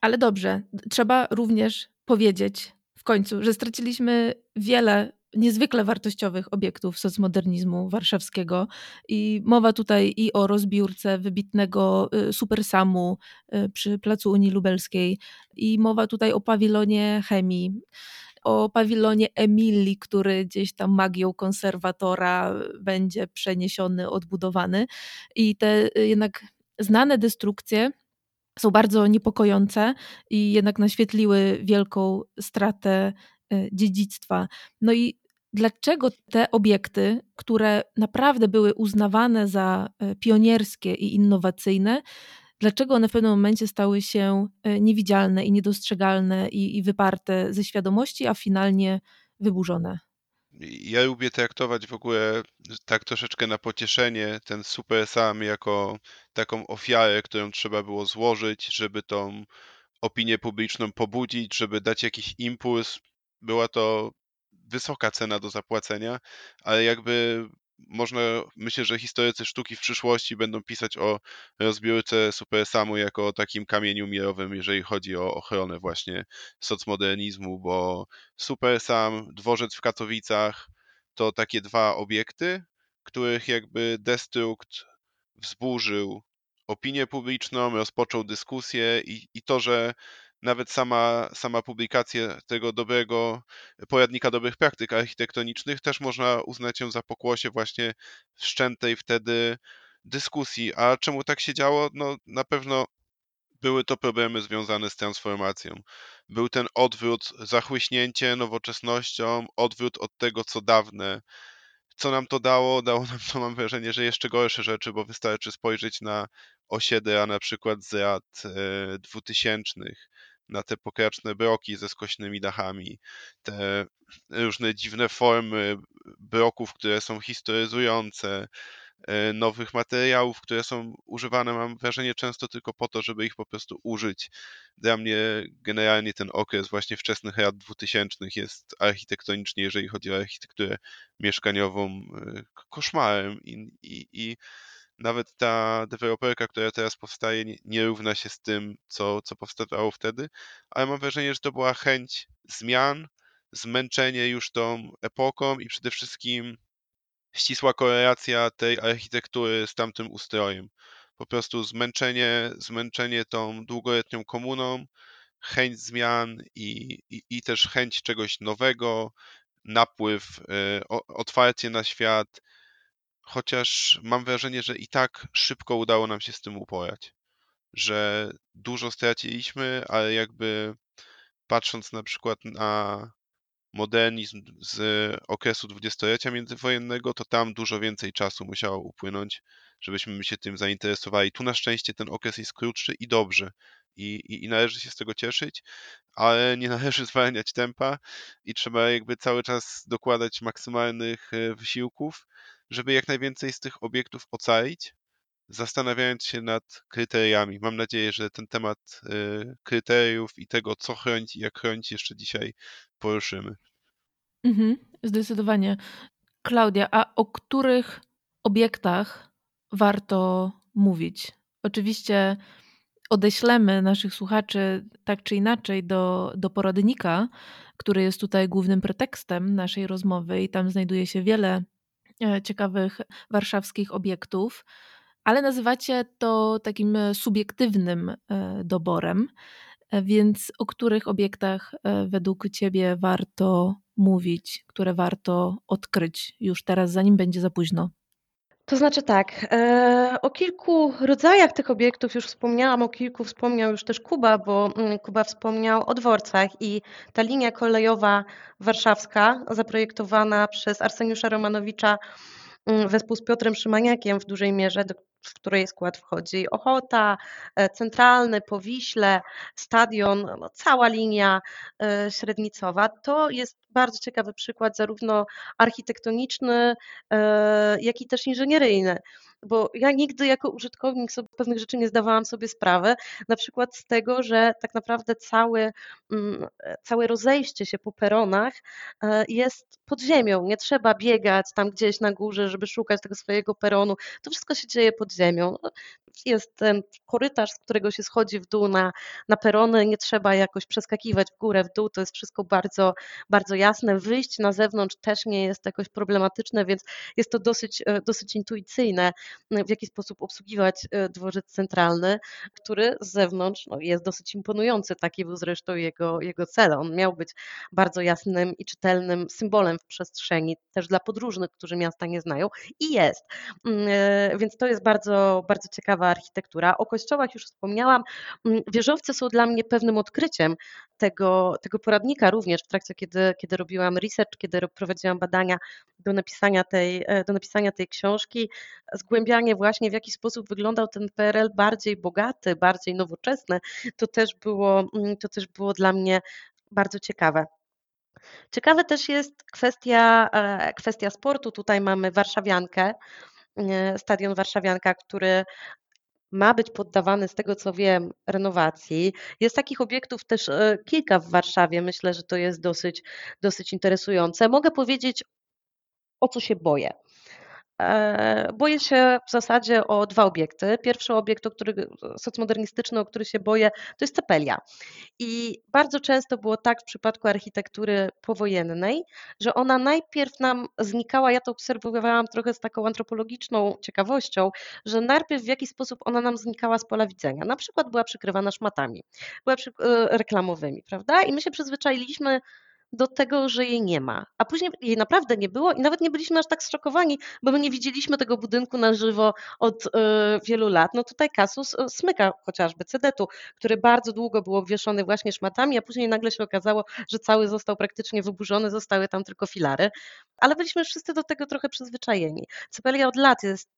[SPEAKER 1] Ale dobrze, trzeba również powiedzieć, końcu, że straciliśmy wiele niezwykle wartościowych obiektów socmodernizmu warszawskiego. I mowa tutaj i o rozbiórce wybitnego y, Supersamu y, przy Placu Unii Lubelskiej, i mowa tutaj o pawilonie chemii o pawilonie Emilii, który gdzieś tam magią konserwatora będzie przeniesiony, odbudowany. I te y, jednak znane destrukcje są bardzo niepokojące i jednak naświetliły wielką stratę y, dziedzictwa. No i dlaczego te obiekty, które naprawdę były uznawane za y, pionierskie i innowacyjne, dlaczego one w pewnym momencie stały się e, niewidzialne i niedostrzegalne i, i wyparte ze świadomości, a finalnie wyburzone.
[SPEAKER 3] Ja lubię traktować w ogóle tak troszeczkę na pocieszenie ten super sam jako taką ofiarę, którą trzeba było złożyć, żeby tą opinię publiczną pobudzić, żeby dać jakiś impuls. Była to wysoka cena do zapłacenia, ale jakby można, myślę, że historycy sztuki w przyszłości będą pisać o rozbiórce Super Samu jako o takim kamieniu milowym, jeżeli chodzi o ochronę właśnie socmodernizmu, bo Super Sam, dworzec w Katowicach to takie dwa obiekty, których jakby destrukt wzburzył opinię publiczną, rozpoczął dyskusję i, i to, że nawet sama, sama publikacja tego dobrego poradnika dobrych praktyk architektonicznych też można uznać ją za pokłosie właśnie wszczętej wtedy dyskusji. A czemu tak się działo? No na pewno były to problemy związane z transformacją. Był ten odwrót, zachłyśnięcie nowoczesnością, odwrót od tego, co dawne. Co nam to dało? [laughs] Dało nam to, mam wrażenie, że jeszcze gorsze rzeczy, bo wystarczy spojrzeć na osiedla na przykład z lat e, dwutysięcznych, na te pokraczne broki ze skośnymi dachami, te różne dziwne formy broków, które są historyzujące, nowych materiałów, które są używane, mam wrażenie, często tylko po to, żeby ich po prostu użyć. Dla mnie generalnie ten okres właśnie wczesnych lat dwutysięcznych jest architektonicznie, jeżeli chodzi o architekturę mieszkaniową, e, koszmarem i, i, i nawet ta deweloperka, która teraz powstaje, nie, nie równa się z tym, co, co powstawało wtedy, ale mam wrażenie, że to była chęć zmian, zmęczenie już tą epoką i przede wszystkim ścisła korelacja tej architektury z tamtym ustrojem. Po prostu zmęczenie, zmęczenie tą długoletnią komuną, chęć zmian i, i, i też chęć czegoś nowego, napływ, y, otwarcie na świat, chociaż mam wrażenie, że i tak szybko udało nam się z tym uporać. Że dużo straciliśmy, ale jakby patrząc na przykład na modernizm z okresu dwudziestolecia międzywojennego, to tam dużo więcej czasu musiało upłynąć, żebyśmy się tym zainteresowali. Tu na szczęście ten okres jest krótszy i dobrze. I, i, I należy się z tego cieszyć, ale nie [laughs] należy zwalniać tempa i trzeba jakby cały czas dokładać maksymalnych e, wysiłków, żeby jak najwięcej z tych obiektów ocalić, zastanawiając się nad kryteriami. Mam nadzieję, że ten temat y, kryteriów i tego, co chronić i jak chronić, jeszcze dzisiaj poruszymy.
[SPEAKER 1] Mhm, zdecydowanie. Klaudia, a o których obiektach warto mówić? Oczywiście odeślemy naszych słuchaczy tak czy inaczej do, do poradnika, który jest tutaj głównym pretekstem naszej rozmowy, i tam znajduje się wiele E, ciekawych warszawskich obiektów, ale nazywacie to takim e, subiektywnym e, doborem. Więc o których obiektach według Ciebie warto mówić, które warto odkryć już teraz, zanim będzie za późno?
[SPEAKER 2] To znaczy tak, e, o kilku rodzajach tych obiektów już wspomniałam, o kilku wspomniał już też Kuba, bo mm, Kuba wspomniał o dworcach i ta linia kolejowa warszawska zaprojektowana przez Arseniusza Romanowicza mm, wespół z Piotrem Szymaniakiem w dużej mierze, do w której skład wchodzi Ochota, e, Centralny, Powiśle, Stadion, no, cała linia e, średnicowa. To jest bardzo ciekawy przykład zarówno architektoniczny, e, jak i też inżynieryjny bo ja nigdy jako użytkownik sobie pewnych rzeczy nie zdawałam sobie sprawy, na przykład z tego, że tak naprawdę cały, mm, całe rozejście się po peronach e, jest pod ziemią. Nie trzeba biegać tam gdzieś na górze, żeby szukać tego swojego peronu. To wszystko się dzieje pod ziemią. Jest ten korytarz, z którego się schodzi w dół na, na perony, nie trzeba jakoś przeskakiwać w górę, w dół, to jest wszystko bardzo, bardzo jasne. Wyjść na zewnątrz też nie jest jakoś problematyczne, więc jest to dosyć, e, dosyć intuicyjne, w jaki sposób obsługiwać e, dworzec centralny, który z zewnątrz no, jest dosyć imponujący, taki był zresztą jego, jego cel. On miał być bardzo jasnym i czytelnym symbolem w przestrzeni, też dla podróżnych, którzy miasta nie znają i jest. Mm, e, więc to jest bardzo, bardzo ciekawa architektura. O kościołach już wspomniałam. Mm, wieżowce są dla mnie pewnym odkryciem tego, tego poradnika również w trakcie, kiedy, kiedy robiłam research, kiedy prowadziłam badania do napisania, tej, e, do napisania tej książki, zgłębianie właśnie w jaki sposób wyglądał ten PRL bardziej bogaty, bardziej nowoczesny, to też było, mm, to też było dla mnie bardzo ciekawe. Ciekawe też jest kwestia, e, kwestia sportu. Tutaj mamy Warszawiankę, e, stadion Warszawianka, który ma być poddawany, z tego co wiem, renowacji. Jest takich obiektów też e, kilka w Warszawie. Myślę, że to jest dosyć, dosyć interesujące. Mogę powiedzieć, o co się boję. Boję się w zasadzie o dwa obiekty. Pierwszy obiekt, o który, socmodernistyczny, o który się boję, to jest cepelia. I bardzo często było tak w przypadku architektury powojennej, że ona najpierw nam znikała, ja to obserwowałam trochę z taką antropologiczną ciekawością, że najpierw w jaki sposób ona nam znikała z pola widzenia. Na przykład była przykrywana szmatami, była e, reklamowymi, prawda? I my się przyzwyczailiśmy do tego, że jej nie ma. A później jej naprawdę nie było i nawet nie byliśmy aż tak zszokowani, bo my nie widzieliśmy tego budynku na żywo od y, wielu lat. No tutaj kasus y, smyka chociażby Cedetu, który bardzo długo był obwieszony właśnie szmatami, a później nagle się okazało, że cały został praktycznie wyburzony, zostały tam tylko filary. Ale byliśmy wszyscy do tego trochę przyzwyczajeni. Cybelia od lat jest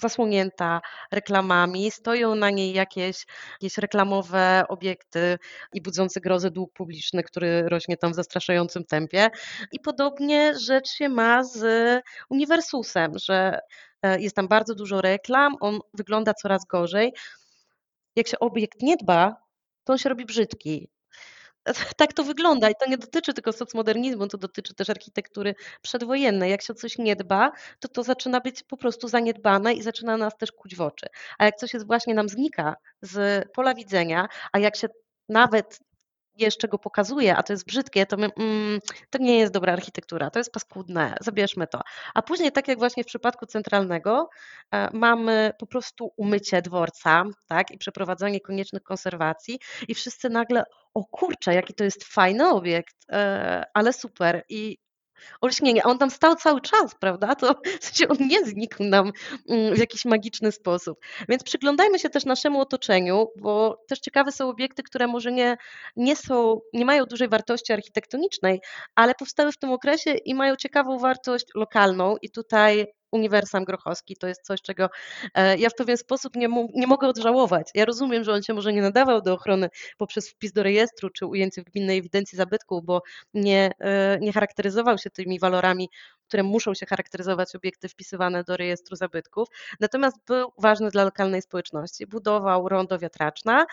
[SPEAKER 2] zasłonięta reklamami, stoją na niej jakieś, jakieś reklamowe obiekty i budzący grozę dług publiczny, który rośnie tam w zastraszającym tempie. I podobnie rzecz się ma z Uniwersusem, że e, jest tam bardzo dużo reklam, on wygląda coraz gorzej. Jak się obiekt nie dba, to on się robi brzydki. [laughs] Tak to wygląda i to nie dotyczy tylko socmodernizmu, to dotyczy też architektury przedwojennej. Jak się o coś nie dba, to to zaczyna być po prostu zaniedbane i zaczyna nas też kuć w oczy. A jak coś jest właśnie nam znika z pola widzenia, a jak się nawet jeszcze go pokazuje, a to jest brzydkie, to my, mm, to nie jest dobra architektura, to jest paskudne, zabierzmy to. A później, tak jak właśnie w przypadku centralnego, e, mamy po prostu umycie dworca tak, i przeprowadzanie koniecznych konserwacji i wszyscy nagle, o kurczę, jaki to jest fajny obiekt, e, ale super i olśnienie. A on tam stał cały czas, prawda? To [laughs] w sensie on nie znikł nam mm, w jakiś magiczny sposób. Więc przyglądajmy się też naszemu otoczeniu, bo też ciekawe są obiekty, które może nie, nie są, nie mają dużej wartości architektonicznej, ale powstały w tym okresie i mają ciekawą wartość lokalną i tutaj uniwersam grochowski to jest coś, czego e, ja w pewien sposób nie, nie mogę odżałować. Ja rozumiem, że on się może nie nadawał do ochrony poprzez wpis do rejestru czy ujęcie w gminnej ewidencji zabytków, bo nie, e, nie charakteryzował się tymi walorami, które muszą się charakteryzować obiekty wpisywane do rejestru zabytków. Natomiast był ważny dla lokalnej społeczności. Budował rondo wiatraczna,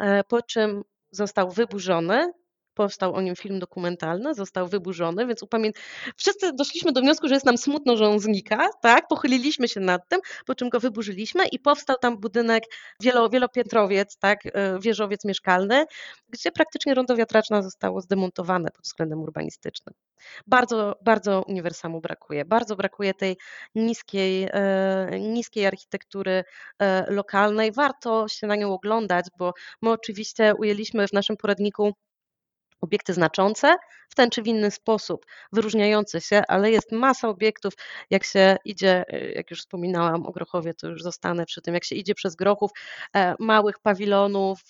[SPEAKER 2] e, po czym został wyburzony powstał o nim film dokumentalny, został wyburzony, więc upamię... wszyscy doszliśmy do wniosku, że jest nam smutno, że on znika, tak? Pochyliliśmy się nad tym, po czym go wyburzyliśmy i powstał tam budynek wielo, wielopiętrowiec, tak? E, wieżowiec mieszkalny, gdzie praktycznie rondo wiatraczna zostało zdemontowane pod względem urbanistycznym. Bardzo, bardzo uniwersamu brakuje. Bardzo brakuje tej niskiej, e, niskiej architektury e, lokalnej. Warto się na nią oglądać, bo my oczywiście ujęliśmy w naszym poradniku obiekty znaczące w ten czy w inny sposób, wyróżniające się, ale jest masa obiektów, jak się idzie, e, jak już wspominałam o Grochowie, to już zostanę przy tym, jak się idzie przez Grochów, e, małych pawilonów,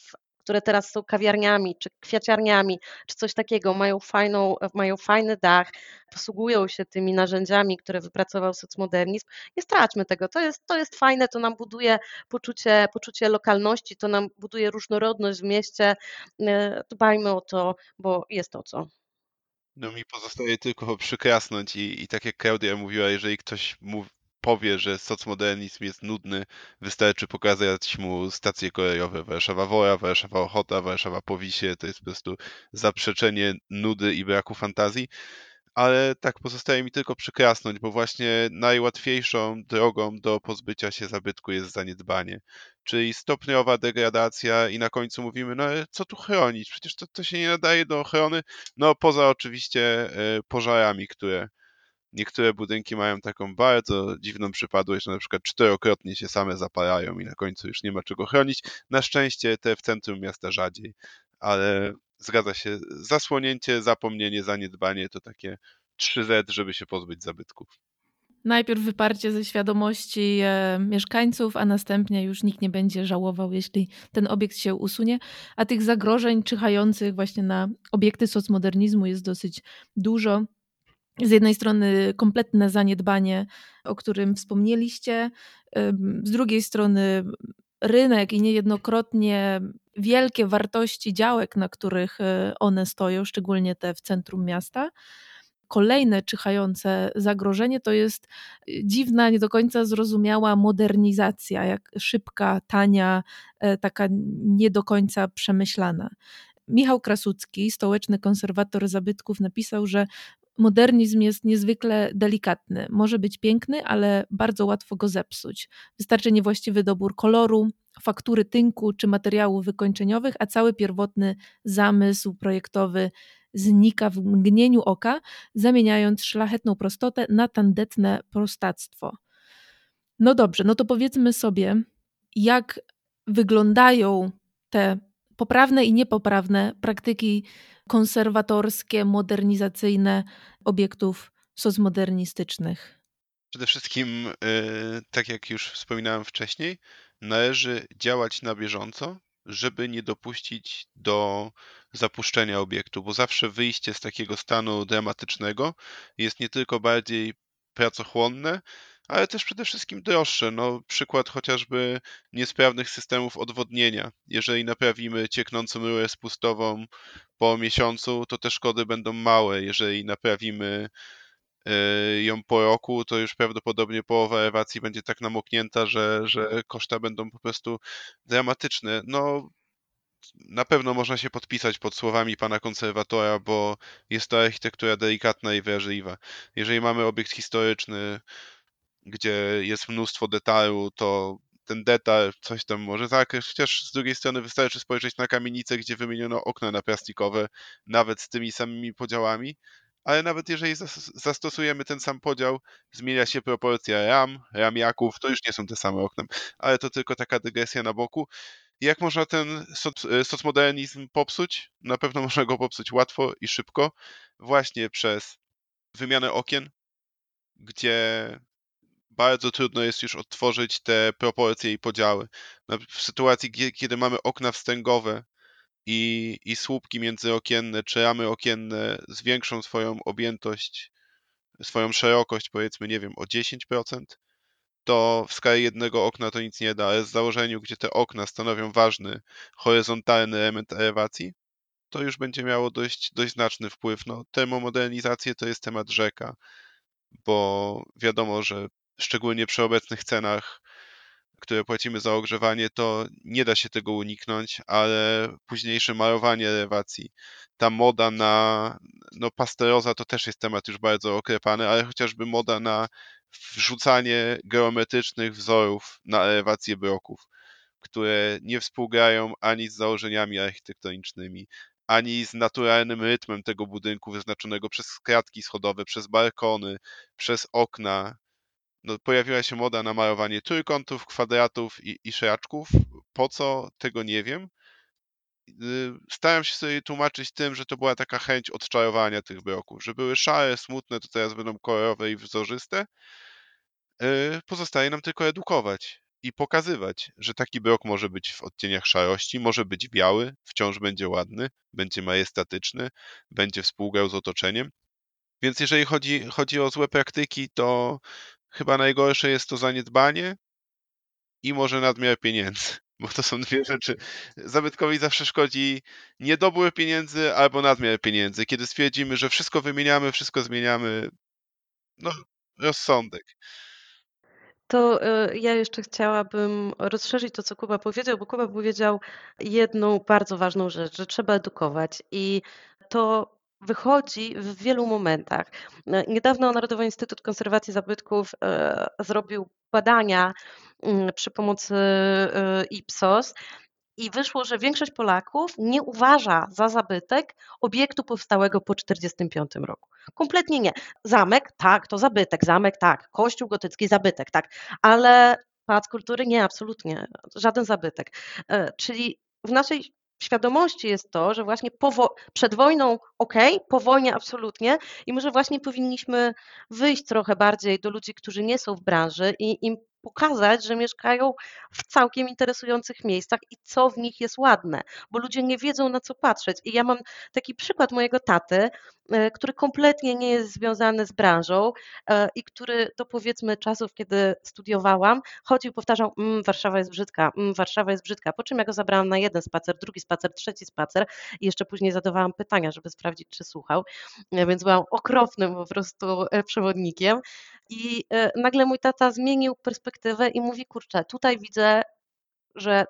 [SPEAKER 2] które teraz są kawiarniami, czy kwiaciarniami, czy coś takiego, mają, fajną, mają fajny dach, posługują się tymi narzędziami, które wypracował socmodernizm. Nie straćmy tego, to jest, to jest fajne, to nam buduje poczucie, poczucie lokalności, to nam buduje różnorodność w mieście. E, dbajmy o to, bo jest to co.
[SPEAKER 3] No mi pozostaje tylko [laughs] przykrasnąć i, i tak jak Klaudia mówiła, jeżeli ktoś mówi, powie, że socmodernizm jest nudny, wystarczy pokazać mu stacje kolejowe Warszawa Wora, Warszawa Ochota, Warszawa Powisie. To jest po prostu zaprzeczenie nudy i braku fantazji. ale tak pozostaje mi tylko przyklasnąć, bo właśnie najłatwiejszą drogą do pozbycia się zabytku jest zaniedbanie. Czyli stopniowa degradacja i na końcu mówimy, no co tu chronić? Przecież to, to się nie nadaje do ochrony. No poza oczywiście e, pożarami, które niektóre budynki mają taką bardzo dziwną przypadłość, że na przykład czterokrotnie się same zapalają i na końcu już nie ma czego chronić. Na szczęście te w centrum miasta rzadziej, ale zgadza się, zasłonięcie, zapomnienie, zaniedbanie to takie 3Z, żeby się pozbyć zabytków.
[SPEAKER 1] Najpierw wyparcie ze świadomości e, mieszkańców, a następnie już nikt nie będzie żałował, jeśli ten obiekt się usunie. A tych zagrożeń czyhających właśnie na obiekty socmodernizmu jest dosyć dużo. Z jednej strony kompletne zaniedbanie, o którym wspomnieliście, z drugiej strony rynek i niejednokrotnie wielkie wartości działek, na których e, one stoją, szczególnie te w centrum miasta. Kolejne czyhające zagrożenie to jest e, dziwna, nie do końca zrozumiała modernizacja, jak szybka, tania, e, taka nie do końca przemyślana. Michał Krasucki, stołeczny konserwator zabytków, napisał, że modernizm jest niezwykle delikatny. Może być piękny, ale bardzo łatwo go zepsuć. Wystarczy niewłaściwy dobór koloru, faktury tynku czy materiałów wykończeniowych, a cały pierwotny zamysł projektowy znika w mgnieniu oka, zamieniając szlachetną prostotę na tandetne prostactwo. No dobrze, no to powiedzmy sobie, jak wyglądają te poprawne i niepoprawne praktyki konserwatorskie, modernizacyjne obiektów socmodernistycznych?
[SPEAKER 3] Przede wszystkim, e, tak jak już wspominałem wcześniej, należy działać na bieżąco, żeby nie dopuścić do zapuszczenia obiektu, bo zawsze wyjście z takiego stanu dramatycznego jest nie tylko bardziej pracochłonne, ale też przede wszystkim droższe. No, przykład chociażby niesprawnych systemów odwodnienia. Jeżeli naprawimy cieknącą rurę spustową po miesiącu, to te szkody będą małe. Jeżeli naprawimy e, ją po roku, to już prawdopodobnie połowa elewacji będzie tak namoknięta, że, że koszta będą po prostu dramatyczne. No, na pewno można się podpisać pod słowami pana konserwatora, bo jest to architektura delikatna i wrażliwa. Jeżeli mamy obiekt historyczny, gdzie jest mnóstwo detalu, to ten detal coś tam może zakryć, chociaż z drugiej strony wystarczy spojrzeć na kamienicę, gdzie wymieniono okna na plastikowe, nawet z tymi samymi podziałami, ale nawet jeżeli zastosujemy ten sam podział, zmienia się proporcja ram, ramiaków, to już nie są te same okna, ale to tylko taka dygresja na boku. Jak można ten soc socmodernizm popsuć? Na pewno [laughs] można go popsuć łatwo i szybko, właśnie przez wymianę okien, gdzie bardzo trudno jest już odtworzyć te proporcje i podziały. W sytuacji, kiedy mamy okna wstęgowe i, i słupki międzyokienne, czy ramy okienne zwiększą swoją objętość, swoją szerokość, powiedzmy, nie wiem, o 10%, to w skali jednego okna to nic nie da, ale z założeniu, gdzie te okna stanowią ważny horyzontalny element elewacji, to już będzie miało dość, dość znaczny wpływ. No, termomodernizację to jest temat rzeka, bo wiadomo, że szczególnie przy obecnych cenach, które płacimy za ogrzewanie, to nie da się tego uniknąć, ale późniejsze malowanie elewacji, ta moda na, no pasteroza to też jest temat już bardzo oklepany, ale chociażby moda na wrzucanie geometrycznych wzorów na elewację bloków, które nie współgrają ani z założeniami architektonicznymi, ani z naturalnym rytmem tego budynku wyznaczonego przez kratki schodowe, przez balkony, przez okna, no, pojawiła się moda na malowanie trójkątów, kwadratów i, i szraczków. Po co? Tego nie wiem. Y, Staram się sobie tłumaczyć tym, że to była taka chęć odczarowania tych bloków, że były szare, smutne, to teraz będą kolorowe i wzorzyste. Y, pozostaje nam tylko edukować i pokazywać, że taki blok może być w odcieniach szarości, może być biały, wciąż będzie ładny, będzie majestatyczny, będzie współgrał z otoczeniem. Więc jeżeli chodzi, chodzi o złe praktyki, to Chyba najgorsze jest to zaniedbanie i może nadmiar pieniędzy, [laughs] bo to są dwie rzeczy. Zabytkowi zawsze szkodzi niedobór pieniędzy albo nadmiar pieniędzy. Kiedy stwierdzimy, że wszystko wymieniamy, wszystko zmieniamy, no rozsądek.
[SPEAKER 2] To e, ja jeszcze chciałabym rozszerzyć to, co Kuba powiedział, bo Kuba powiedział jedną bardzo ważną rzecz, że trzeba edukować i to wychodzi w wielu momentach. E, niedawno Narodowy Instytut Konserwacji Zabytków e, zrobił badania mm, przy pomocy e, Ipsos i wyszło, że większość Polaków nie uważa za zabytek obiektu powstałego po 1945 roku. Kompletnie nie. Zamek, tak, to zabytek, zamek, tak, kościół gotycki, zabytek, tak, ale pałac kultury nie, absolutnie, żaden zabytek. Czyli w naszej świadomości jest to, że właśnie przed wojną ok, po wojnie absolutnie i może właśnie powinniśmy wyjść trochę bardziej do ludzi, którzy nie są w branży i im pokazać, że mieszkają w całkiem interesujących miejscach i co w nich jest ładne, bo ludzie nie wiedzą na co patrzeć. I ja mam taki przykład mojego taty, e, który kompletnie nie jest związany z branżą e, i który do powiedzmy czasów, kiedy studiowałam, chodził, powtarzał, mmm, Warszawa jest brzydka, mmm, Warszawa jest brzydka, po czym ja go zabrałam na jeden spacer, drugi spacer, trzeci spacer i jeszcze później zadawałam pytania, żeby sprawdzić, czy słuchał, e, więc byłam okropnym po prostu przewodnikiem. I nagle mój tata zmienił perspektywę i mówi, kurczę, tutaj widzę, że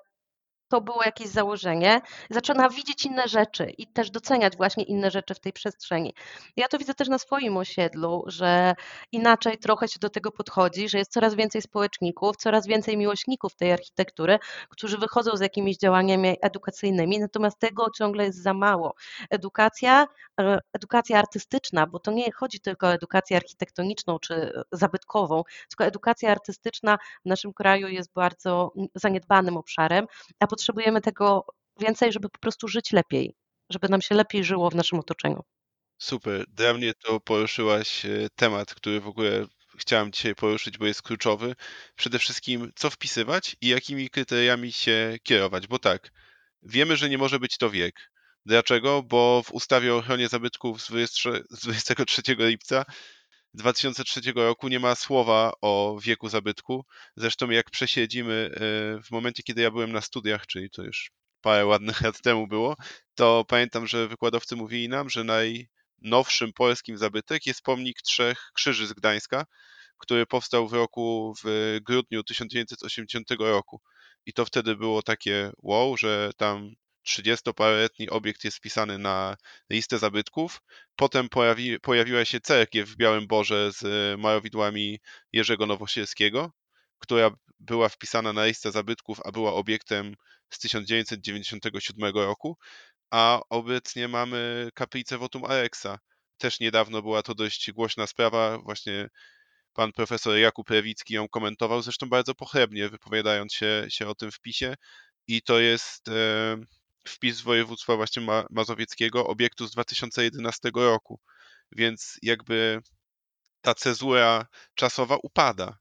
[SPEAKER 2] to było jakieś założenie, zaczyna widzieć inne rzeczy i też doceniać właśnie inne rzeczy w tej przestrzeni. Ja to widzę też na swoim osiedlu, że inaczej trochę się do tego podchodzi, że jest coraz więcej społeczników, coraz więcej miłośników tej architektury, którzy wychodzą z jakimiś działaniami edukacyjnymi, natomiast tego ciągle jest za mało. Edukacja, e, edukacja artystyczna, bo to nie chodzi tylko o edukację architektoniczną czy zabytkową, tylko edukacja artystyczna w naszym kraju jest bardzo zaniedbanym obszarem, a potrzebujemy tego więcej, żeby po prostu żyć lepiej, żeby nam się lepiej żyło w naszym otoczeniu.
[SPEAKER 3] Super. Dla mnie to poruszyłaś e, temat, który w ogóle chciałem dzisiaj poruszyć, bo jest kluczowy. Przede wszystkim, co wpisywać i jakimi kryteriami się kierować, bo tak, wiemy, że nie może być to wiek. Dlaczego? Bo w ustawie o ochronie zabytków z 23 lipca 2003 roku nie ma słowa o wieku zabytku. Zresztą jak przesiedzimy e, w momencie, kiedy ja byłem na studiach, czyli to już parę ładnych lat temu było, to pamiętam, że wykładowcy mówili nam, że najnowszym polskim zabytek jest pomnik Trzech Krzyży z Gdańska, który powstał w roku, w grudniu 1980 roku. I to wtedy było takie wow, że tam 30-paroletni obiekt jest wpisany na listę zabytków. Potem pojawi, pojawiła się cerkiew w Białym Borze z malowidłami Jerzego Nowosielskiego, która była wpisana na listę zabytków, a była obiektem z 1997 roku. A obecnie mamy kaplicę Votum Alexa. Też niedawno była to dość głośna sprawa. Właśnie pan profesor Jakub Lewicki ją komentował, zresztą bardzo pochlebnie, wypowiadając się, się o tym wpisie. I to jest. E, wpis województwa właśnie ma mazowieckiego, obiektu z 2011 roku. Więc jakby ta cezura czasowa upada.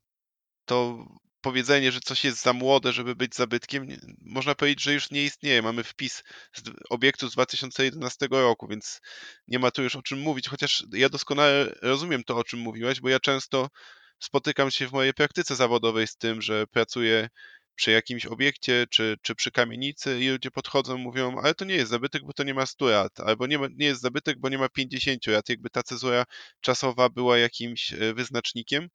[SPEAKER 3] To powiedzenie, że coś jest za młode, żeby być zabytkiem, można powiedzieć, że już nie istnieje. Mamy wpis z obiektu z 2011 roku, więc nie ma tu już o czym mówić, chociaż ja doskonale rozumiem to, o czym mówiłeś, bo ja często spotykam się w mojej praktyce zawodowej z tym, że pracuję przy jakimś obiekcie czy, czy przy kamienicy i ludzie podchodzą mówią, ale to nie jest zabytek, bo to nie ma 100 lat, albo nie, ma, nie jest zabytek, bo nie ma 50 lat. Jakby ta cezura czasowa była jakimś e, wyznacznikiem,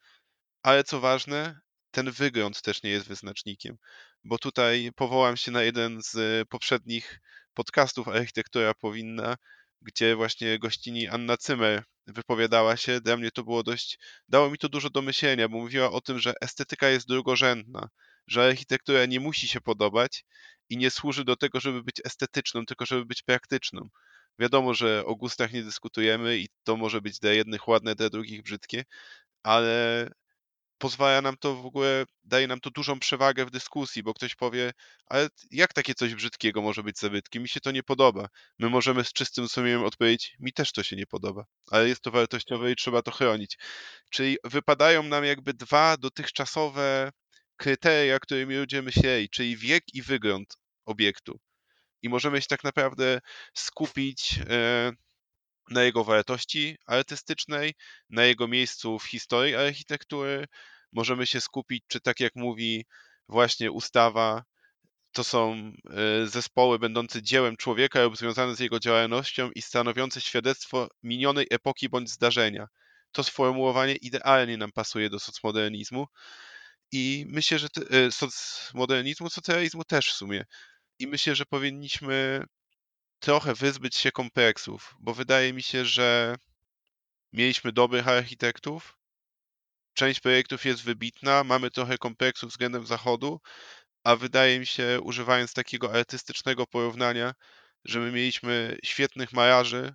[SPEAKER 3] ale co ważne, ten wygląd też nie jest wyznacznikiem, bo tutaj powołam się na jeden z poprzednich podcastów Architektura Powinna, gdzie właśnie gościni Anna Cymer wypowiadała się. Dla mnie to było dość, dało mi to dużo do myślenia, bo mówiła o tym, że estetyka jest drugorzędna, że architektura nie musi się podobać i nie służy do tego, żeby być estetyczną, tylko żeby być praktyczną. Wiadomo, że o gustach nie dyskutujemy i to może być dla jednych ładne, dla drugich brzydkie, ale pozwala nam to w ogóle, daje nam to dużą przewagę w dyskusji, bo ktoś powie, ale jak takie coś brzydkiego może być zabytkiem? Mi się to nie podoba. My możemy z czystym sumieniem odpowiedzieć, mi też to się nie podoba, ale jest to wartościowe i trzeba to chronić. Czyli wypadają nam jakby dwa dotychczasowe kryteria, którymi ludzie myśleli, czyli wiek i wygląd obiektu. I możemy się tak naprawdę skupić e, na jego wartości artystycznej, na jego miejscu w historii architektury. Możemy się skupić, czy tak jak mówi właśnie ustawa, to są e, zespoły będące dziełem człowieka lub związane z jego działalnością i stanowiące świadectwo minionej epoki bądź zdarzenia. To sformułowanie idealnie nam pasuje do socmodernizmu i myślę, że te, e, socmodernizmu, socjalizmu też w sumie. I myślę, że powinniśmy trochę wyzbyć się kompleksów, bo wydaje mi się, że mieliśmy dobrych architektów, część projektów jest wybitna, mamy trochę kompleksów względem zachodu, a wydaje mi się, używając takiego artystycznego porównania, że my mieliśmy świetnych malarzy,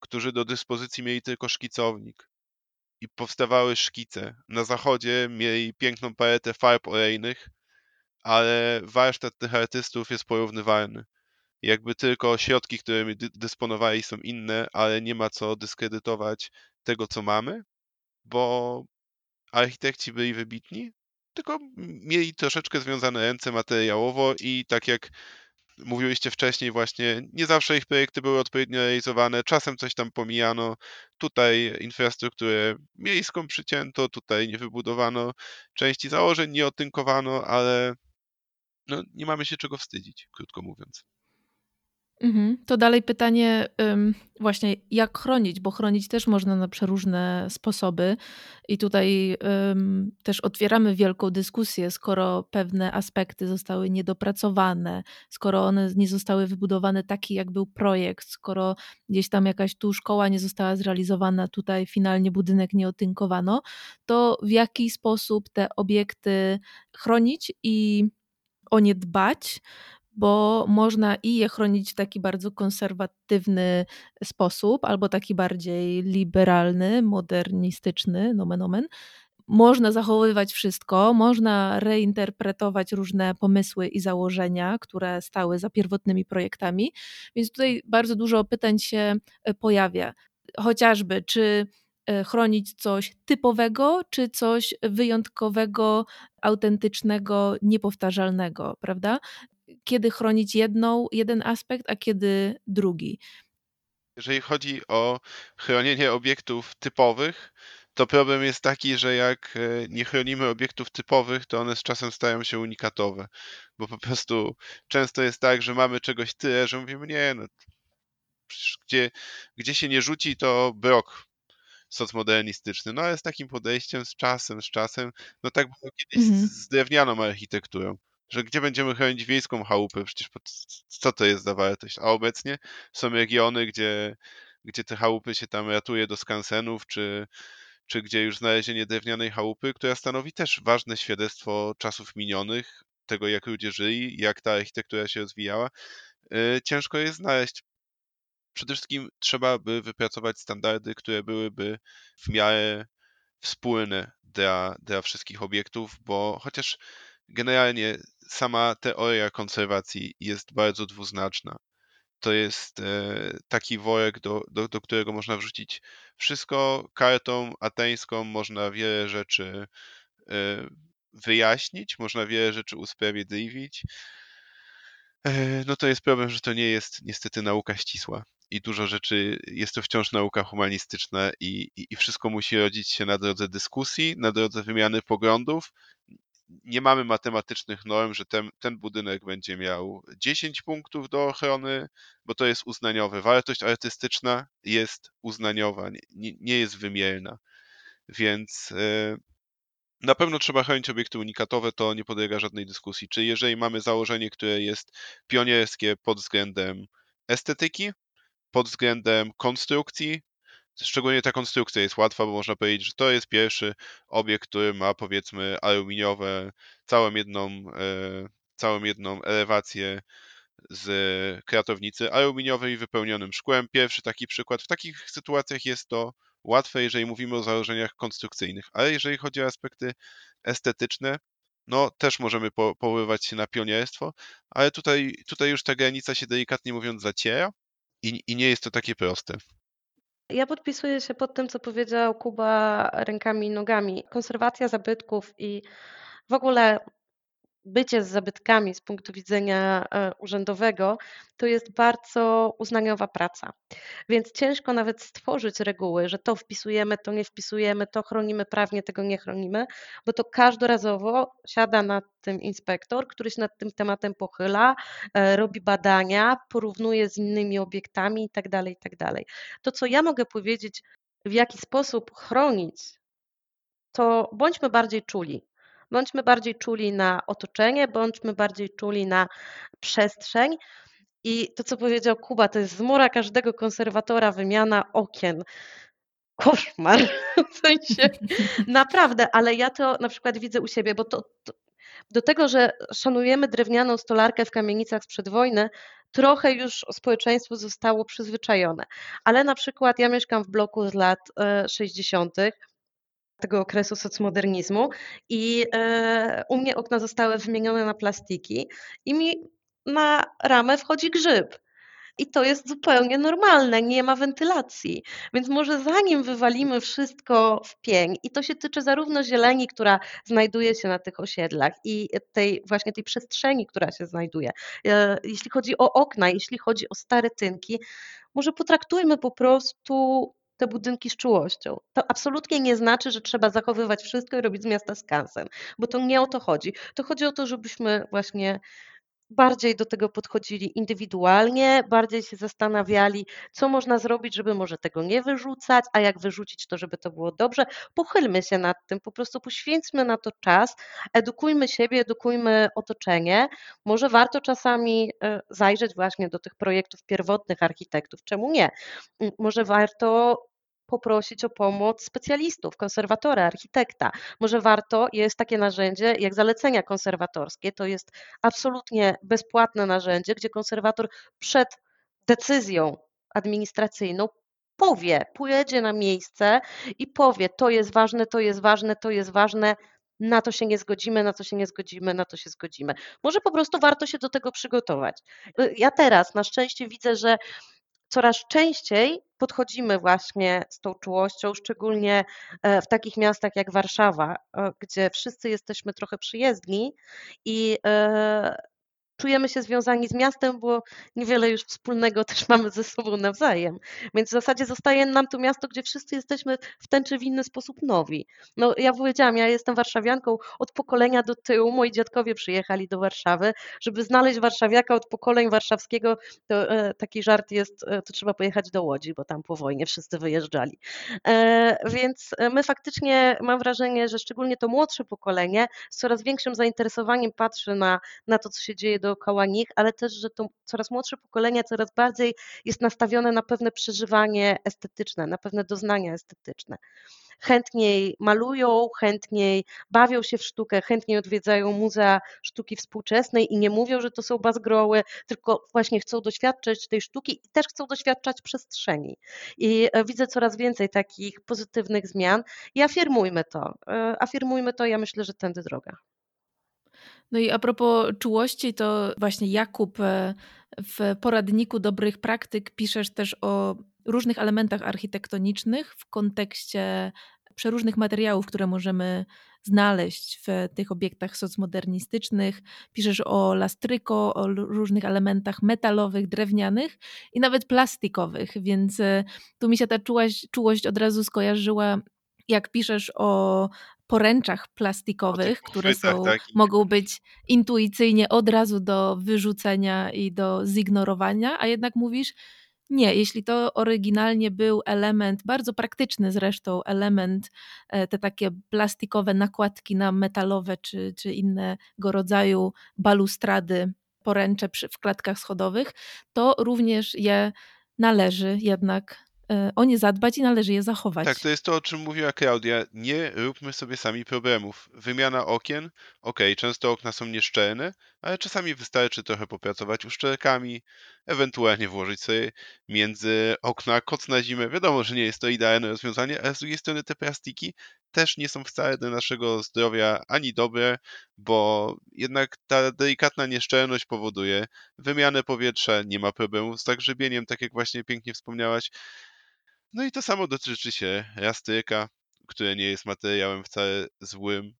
[SPEAKER 3] którzy do dyspozycji mieli tylko szkicownik i powstawały szkice. Na zachodzie mieli piękną paletę farb olejnych, ale warsztat tych artystów jest porównywalny. Jakby tylko środki, którymi dysponowali są inne, ale nie ma co dyskredytować tego, co mamy, bo architekci byli wybitni, tylko mieli troszeczkę związane ręce materiałowo i tak jak mówiliście wcześniej właśnie, nie zawsze ich projekty były odpowiednio realizowane, czasem coś tam pomijano, tutaj infrastrukturę miejską przycięto, tutaj nie wybudowano części założeń, nie otynkowano, ale no, nie mamy się czego wstydzić, krótko mówiąc.
[SPEAKER 1] Mhm. To dalej pytanie, właśnie jak chronić, bo chronić też można na przeróżne sposoby. I tutaj też otwieramy wielką dyskusję, skoro pewne aspekty zostały niedopracowane, skoro one nie zostały wybudowane taki, jak był projekt, skoro gdzieś tam jakaś tu szkoła nie została zrealizowana, tutaj finalnie budynek nie otynkowano, to w jaki sposób te obiekty chronić i o nie dbać, bo można i je chronić w taki bardzo konserwatywny sposób, albo taki bardziej liberalny, modernistyczny, nomen omen. Można zachowywać wszystko, można reinterpretować różne pomysły i założenia, które stały za pierwotnymi projektami, więc tutaj bardzo dużo pytań się e, pojawia. Chociażby, czy e, chronić coś typowego, czy coś wyjątkowego, autentycznego, niepowtarzalnego, prawda? Kiedy chronić jedną, jeden aspekt, a kiedy drugi.
[SPEAKER 3] Jeżeli chodzi o chronienie obiektów typowych, to problem jest taki, że jak e, nie chronimy obiektów typowych, to one z czasem stają się unikatowe. Bo po prostu często jest tak, że mamy czegoś tyle, że mówimy, nie, no, gdzie, gdzie się nie rzuci, to brok socmodernistyczny. No ale z takim podejściem, z czasem, z czasem, no tak było kiedyś mhm. z drewnianą architekturą że gdzie będziemy chronić wiejską chałupę, przecież pod, co to jest za wartość? A obecnie są regiony, gdzie, gdzie te chałupy się tam ratuje do skansenów, czy, czy gdzie już znalezienie drewnianej chałupy, która stanowi też ważne świadectwo czasów minionych, tego jak ludzie żyli, jak ta architektura się rozwijała. Y, ciężko jest znaleźć. Przede wszystkim trzeba by wypracować standardy, które byłyby w miarę wspólne dla, dla wszystkich obiektów, bo chociaż generalnie sama teoria konserwacji jest bardzo dwuznaczna. To jest e, taki worek, do, do, do którego można wrzucić wszystko. Kartą ateńską można wiele rzeczy e, wyjaśnić, można wiele rzeczy usprawiedliwić. E, no to jest problem, że to nie jest niestety nauka ścisła i dużo rzeczy jest to wciąż nauka humanistyczna i, i, i, wszystko musi rodzić się na drodze dyskusji, na drodze wymiany poglądów nie mamy matematycznych norm, że ten, ten budynek będzie miał 10 punktów do ochrony, bo to jest uznaniowe. Wartość artystyczna jest uznaniowa, nie, nie jest wymierna. Więc e, na pewno trzeba chronić obiekty unikatowe, to nie podlega żadnej dyskusji. Czy jeżeli mamy założenie, które jest pionierskie pod względem estetyki, pod względem konstrukcji, Szczególnie ta konstrukcja jest łatwa, bo można powiedzieć, że to jest pierwszy obiekt, który ma powiedzmy aluminiowe, całą jedną, e, całą jedną elewację z kratownicy aluminiowej wypełnionym szkłem. Pierwszy taki przykład. W takich sytuacjach jest to łatwe, jeżeli mówimy o założeniach konstrukcyjnych, ale jeżeli chodzi o aspekty estetyczne, no też możemy po, się na pionierstwo, ale tutaj, tutaj już ta granica się delikatnie mówiąc zaciera i, i nie jest to takie proste.
[SPEAKER 2] Ja podpisuję się pod tym, co powiedział Kuba rękami i nogami. Konserwacja zabytków i w ogóle bycie z zabytkami z punktu widzenia e, urzędowego to jest bardzo uznaniowa praca. Więc ciężko nawet stworzyć reguły, że to wpisujemy, to nie wpisujemy, to chronimy prawnie, tego nie chronimy, bo to każdorazowo siada nad tym inspektor, który się nad tym tematem pochyla, e, robi badania, porównuje z innymi obiektami itd. Tak itd. Tak to, co ja mogę powiedzieć, w jaki sposób chronić, to bądźmy bardziej czuli Bądźmy bardziej czuli na otoczenie, bądźmy bardziej czuli na przestrzeń. I to, co powiedział Kuba, to jest zmora każdego konserwatora, wymiana okien. Koszmar. [laughs] W sensie, [laughs] naprawdę, ale ja to na przykład widzę u siebie, bo to, to do tego, że szanujemy drewnianą stolarkę w kamienicach sprzed wojny, trochę już społeczeństwo zostało przyzwyczajone. Ale na przykład ja mieszkam w bloku z lat 60 e, tego okresu socmodernizmu i e, u mnie okna zostały wymienione na plastiki i mi na ramę wchodzi grzyb. I to jest zupełnie normalne, nie ma wentylacji. Więc może zanim wywalimy wszystko w pień, i to się tyczy zarówno zieleni, która znajduje się na tych osiedlach, i tej właśnie tej przestrzeni, która się znajduje. E, jeśli chodzi o okna, jeśli chodzi o stare tynki, może potraktujmy po prostu te budynki z czułością. To absolutnie nie znaczy, że trzeba zachowywać wszystko i robić z miasta skansen, bo to nie o to chodzi. To chodzi o to, żebyśmy właśnie bardziej do tego podchodzili indywidualnie, bardziej się zastanawiali, co można zrobić, żeby może tego nie wyrzucać, a jak wyrzucić to, żeby to było dobrze. Pochylmy się nad tym, po prostu poświęćmy na to czas, edukujmy siebie, edukujmy otoczenie. Może warto czasami e, zajrzeć właśnie do tych projektów pierwotnych architektów, czemu nie? Może warto poprosić o pomoc specjalistów, konserwatora, architekta. Może warto, jest takie narzędzie jak zalecenia konserwatorskie, to jest absolutnie bezpłatne narzędzie, gdzie konserwator przed decyzją administracyjną powie, pojedzie na miejsce i powie, to jest ważne, to jest ważne, to jest ważne, na to się nie zgodzimy, na to się nie zgodzimy, na to się zgodzimy. Może po prostu warto się do tego przygotować. Ja teraz na szczęście widzę, że coraz częściej podchodzimy właśnie z tą czułością, szczególnie e, w takich miastach jak Warszawa, e, gdzie wszyscy jesteśmy trochę przyjezdni i e, czujemy się związani z miastem, bo niewiele już wspólnego [laughs] też mamy ze sobą nawzajem. Więc w zasadzie zostaje nam to miasto, gdzie wszyscy jesteśmy w ten czy w inny sposób nowi. No ja powiedziałam, ja jestem warszawianką od pokolenia do tyłu. Moi dziadkowie przyjechali do Warszawy, żeby znaleźć warszawiaka od pokoleń warszawskiego, to e, taki żart jest, e, to trzeba pojechać do Łodzi, bo tam po wojnie wszyscy wyjeżdżali. E, więc my faktycznie mam wrażenie, że szczególnie to młodsze pokolenie z coraz większym zainteresowaniem patrzy na, na to, co się dzieje do dookoła nich, ale też, że to coraz młodsze pokolenie coraz bardziej jest nastawione na pewne przeżywanie estetyczne, na pewne doznania estetyczne. Chętniej malują, chętniej bawią się w sztukę, chętniej odwiedzają muzea sztuki współczesnej i nie mówią, że to są bazgroły, tylko właśnie chcą doświadczać tej sztuki i też chcą doświadczać przestrzeni. I e, widzę coraz więcej takich pozytywnych zmian i afirmujmy to. E, afirmujmy to, ja myślę, że tędy droga.
[SPEAKER 1] No i a propos czułości, to właśnie Jakub e, w poradniku dobrych praktyk piszesz też o różnych elementach architektonicznych w kontekście przeróżnych materiałów, które możemy znaleźć w tych obiektach socmodernistycznych. Piszesz o lastryko, o różnych elementach metalowych, drewnianych i nawet plastikowych, więc e, tu mi się ta czułość, czułość od razu skojarzyła jak piszesz o poręczach plastikowych, które są, tak. mogą być intuicyjnie od razu do wyrzucenia i do zignorowania, a jednak mówisz, nie, jeśli to oryginalnie był element, bardzo praktyczny zresztą element, e, te takie plastikowe nakładki na metalowe czy, czy innego rodzaju balustrady, poręcze w klatkach schodowych, to również je należy jednak o nie zadbać i należy je zachować.
[SPEAKER 3] Tak, to jest to, o czym mówiła Klaudia. Nie róbmy sobie sami problemów. Wymiana okien, okej, okay, często okna są nieszczelne, ale czasami wystarczy trochę popracować uszczelkami, ewentualnie włożyć sobie między okna koc na zimę. Wiadomo, że nie jest to idealne rozwiązanie, ale z drugiej strony te plastiki też nie są wcale dla naszego zdrowia ani dobre, bo jednak ta delikatna nieszczelność powoduje wymianę powietrza, nie ma problemu z zagrzebieniem, tak jak właśnie pięknie wspomniałaś. No i to samo dotyczy się jastyka, które nie jest materiałem wcale złym.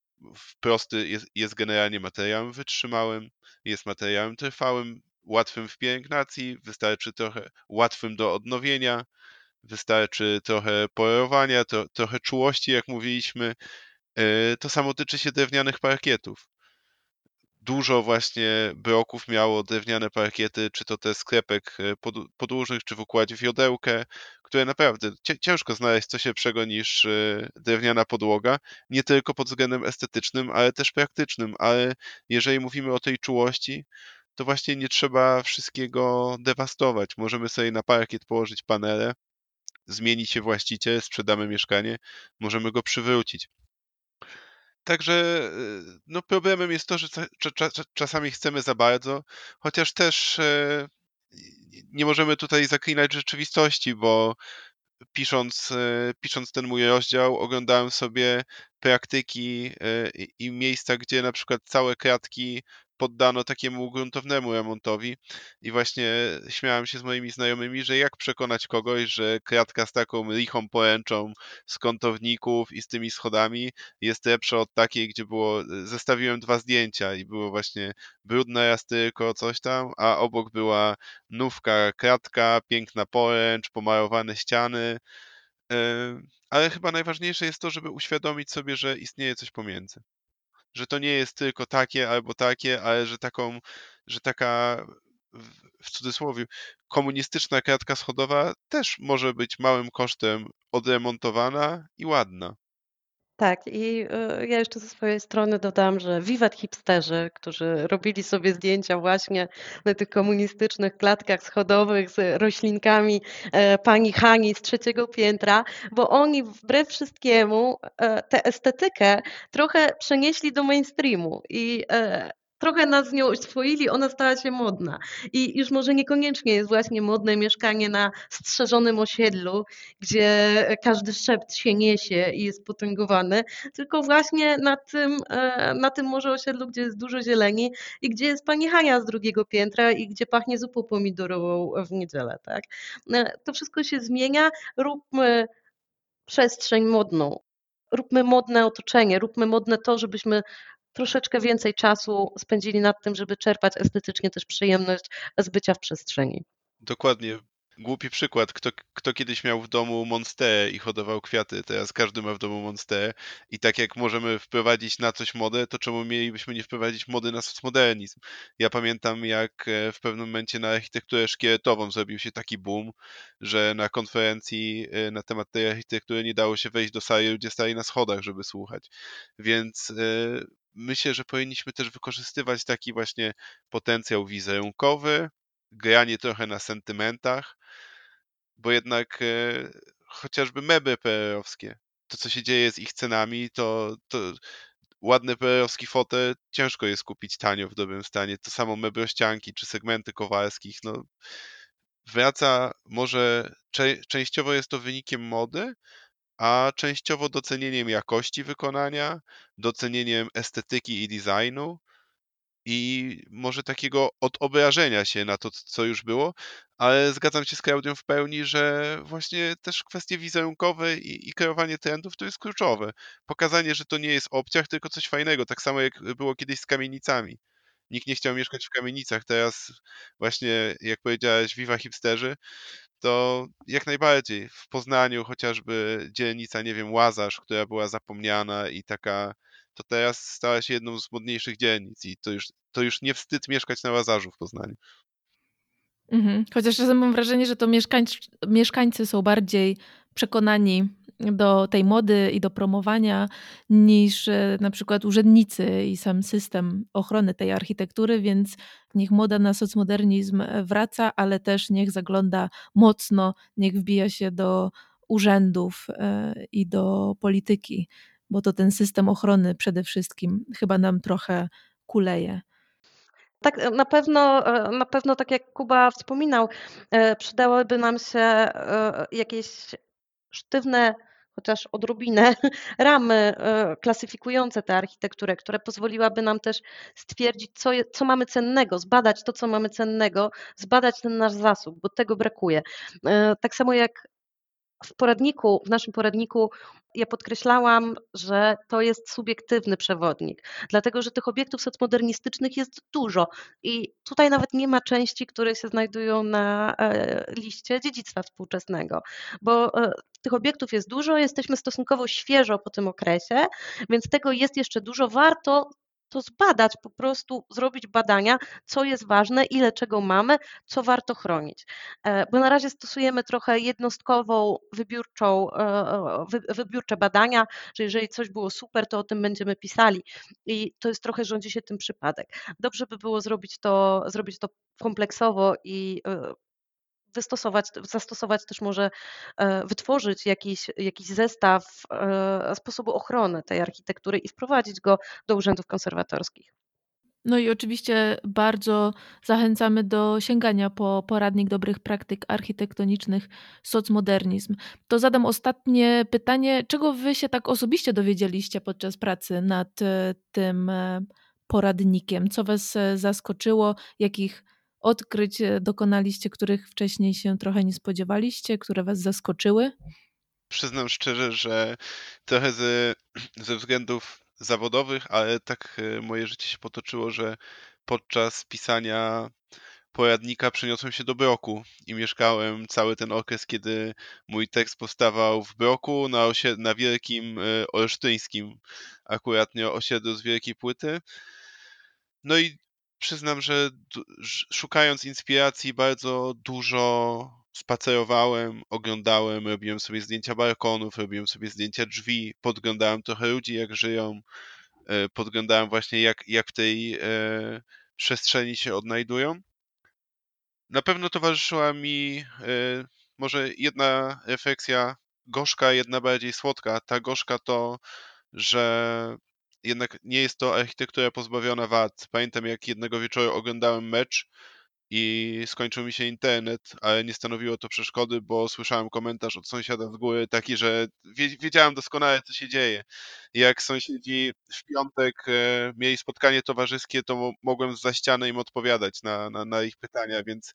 [SPEAKER 3] Prosty jest, jest generalnie materiałem wytrzymałym, jest materiałem trwałym, łatwym w pielęgnacji, wystarczy trochę łatwym do odnowienia, wystarczy trochę polerowania, to, trochę czułości, jak mówiliśmy. E, to samo tyczy się drewnianych parkietów dużo właśnie bloków miało drewniane parkiety, czy to te sklepek e, podłużnych, czy w układzie wiodełkę, które naprawdę ciężko znaleźć coś lepszego niż e, drewniana podłoga, nie tylko pod względem estetycznym, ale też praktycznym, ale jeżeli mówimy o tej czułości, to właśnie nie trzeba wszystkiego dewastować. Możemy sobie na parkiet położyć panele, zmieni się właściciel, sprzedamy mieszkanie, możemy go przywrócić. Także y, no problemem jest to, że czasami chcemy za bardzo, chociaż też e, nie możemy tutaj zaklinać rzeczywistości, bo pisząc, e, pisząc ten mój rozdział, oglądałem sobie praktyki e, i miejsca, gdzie na przykład całe kratki poddano takiemu gruntownemu remontowi i właśnie śmiałem się z moimi znajomymi, że jak przekonać kogoś, że kratka z taką lichą poręczą z kątowników i z tymi schodami jest lepsza od takiej, gdzie było, zestawiłem dwa zdjęcia i było właśnie brudne raz tylko coś tam, a obok była nówka kratka, piękna poręcz, pomarowane ściany, ale chyba najważniejsze jest to, żeby uświadomić sobie, że istnieje coś pomiędzy że to nie jest tylko takie albo takie, ale że taką, że taka w cudzysłowie komunistyczna kratka schodowa też może być małym kosztem odremontowana i ładna.
[SPEAKER 2] Tak, i y, ja jeszcze ze swojej strony dodam, że wiwat hipsterzy, którzy robili sobie zdjęcia właśnie na tych komunistycznych klatkach schodowych z roślinkami e, pani Hani z trzeciego piętra, bo oni wbrew wszystkiemu e, tę estetykę trochę przenieśli do mainstreamu i e, trochę nas z nią oswoili, ona stała się modna. I już może niekoniecznie jest właśnie modne mieszkanie na strzeżonym osiedlu, gdzie każdy szept się niesie i jest potęgowany, tylko właśnie na tym, e, na tym może osiedlu, gdzie jest dużo zieleni i gdzie jest pani Hania z drugiego piętra i gdzie pachnie zupą pomidorową w niedzielę. Tak? E, to wszystko się zmienia. Róbmy przestrzeń modną. Róbmy modne otoczenie, róbmy modne to, żebyśmy troszeczkę więcej czasu spędzili nad tym, żeby czerpać estetycznie też przyjemność z bycia w przestrzeni.
[SPEAKER 3] Dokładnie. Głupi przykład. Kto, kto kiedyś miał w domu monsterę i hodował kwiaty, teraz każdy ma w domu monsterę i tak jak możemy wprowadzić na coś modę, to czemu mielibyśmy nie wprowadzić mody na socmodernizm? Ja pamiętam jak e, w pewnym momencie na architekturę szkieletową zrobił się taki boom, że na konferencji e, na temat tej architektury nie dało się wejść do sali, ludzie stali na schodach, żeby słuchać. Więc e, myślę, że powinniśmy też wykorzystywać taki właśnie potencjał wizerunkowy, granie trochę na sentymentach, bo jednak e, chociażby meble PR-owskie, to co się dzieje z ich cenami, to, to ładny PR-owski fotel ciężko jest kupić tanio w dobrym stanie. To samo meblościanki czy segmenty Kowalskich, no wraca może cze częściowo jest to wynikiem mody, a częściowo docenieniem jakości wykonania, docenieniem estetyki i designu i może takiego odobrażenia się na to, co już było, ale zgadzam się z Klaudią w pełni, że właśnie też kwestie wizerunkowe i, i kreowanie trendów to jest kluczowe. Pokazanie, że to nie jest obciach, tylko coś fajnego, tak samo jak było kiedyś z kamienicami. Nikt nie chciał mieszkać w kamienicach, teraz właśnie, jak powiedziałeś, Viva Hipsterzy, to jak najbardziej w Poznaniu chociażby dzielnica, nie wiem, Łazarz, która była zapomniana i taka, to teraz stała się jedną z modniejszych dzielnic i to już, to już nie wstyd mieszkać na Łazarzu w Poznaniu.
[SPEAKER 1] Mhm. Chociaż czasem mam wrażenie, że to mieszkańcy, mieszkańcy są bardziej przekonani do tej mody i do promowania niż e, na przykład urzędnicy i sam system ochrony tej architektury, więc niech moda na socmodernizm e, wraca, ale też niech zagląda mocno, niech wbija się do urzędów e, i do polityki, bo to ten system ochrony przede wszystkim chyba nam trochę kuleje.
[SPEAKER 2] Tak, na pewno, na pewno, tak jak Kuba wspominał, przydałyby nam się jakieś sztywne chociaż odrobinę [laughs] ramy e, klasyfikujące tę architekturę, które pozwoliłaby nam też stwierdzić, co, co mamy cennego, zbadać to, co mamy cennego, zbadać ten nasz zasób, bo tego brakuje. E, tak samo jak w poradniku, w naszym poradniku ja podkreślałam, że to jest subiektywny przewodnik, dlatego że tych obiektów socmodernistycznych jest dużo i tutaj nawet nie ma części, które się znajdują na e, liście dziedzictwa współczesnego, bo tych obiektów jest dużo, jesteśmy stosunkowo świeżo po tym okresie, więc tego jest jeszcze dużo. Warto to zbadać, po prostu zrobić badania, co jest ważne, ile czego mamy, co warto chronić. E, bo na razie stosujemy trochę jednostkową, wybiórczą, wybiórcze badania, że jeżeli coś było super, to o tym będziemy pisali. I to jest trochę rządzi się tym przypadek. Dobrze by było zrobić to, zrobić to kompleksowo i wystosować, zastosować też może, e, wytworzyć jakiś, jakiś zestaw e, sposobu ochrony tej architektury i wprowadzić go do urzędów konserwatorskich.
[SPEAKER 1] No i oczywiście bardzo zachęcamy do sięgania po poradnik dobrych praktyk architektonicznych Socmodernizm. To zadam ostatnie pytanie. Czego wy się tak osobiście dowiedzieliście podczas pracy nad e, tym poradnikiem? Co was zaskoczyło? Jakich odkryć e, dokonaliście, których wcześniej się trochę nie spodziewaliście, które was zaskoczyły?
[SPEAKER 3] Przyznam szczerze, że trochę ze, [clears throat] ze względów zawodowych, ale tak e, moje życie się potoczyło, że podczas pisania poradnika przeniosłem się do Broku i mieszkałem cały ten okres, kiedy mój tekst powstawał w Broku na, osie- na Wielkim e, Olsztyńskim, akurat nie osiedlu z Wielkiej Płyty. No i przyznam, że szukając inspiracji bardzo dużo spacerowałem, oglądałem, robiłem sobie zdjęcia balkonów, robiłem sobie zdjęcia drzwi, podglądałem trochę ludzi, jak żyją, e, podglądałem właśnie, jak, jak w tej e, przestrzeni się odnajdują. Na pewno towarzyszyła mi e, może jedna refleksja gorzka, jedna bardziej słodka. Ta gorzka to, że jednak nie jest to architektura pozbawiona wad. Pamiętam, jak jednego wieczoru oglądałem mecz i skończył mi się internet, ale nie stanowiło to przeszkody, bo słyszałem komentarz od sąsiada z góry taki, że wiedziałem doskonale, co się dzieje. Jak sąsiedzi w piątek e, mieli spotkanie towarzyskie, to mogłem za ścianę im odpowiadać na, na, na ich pytania, więc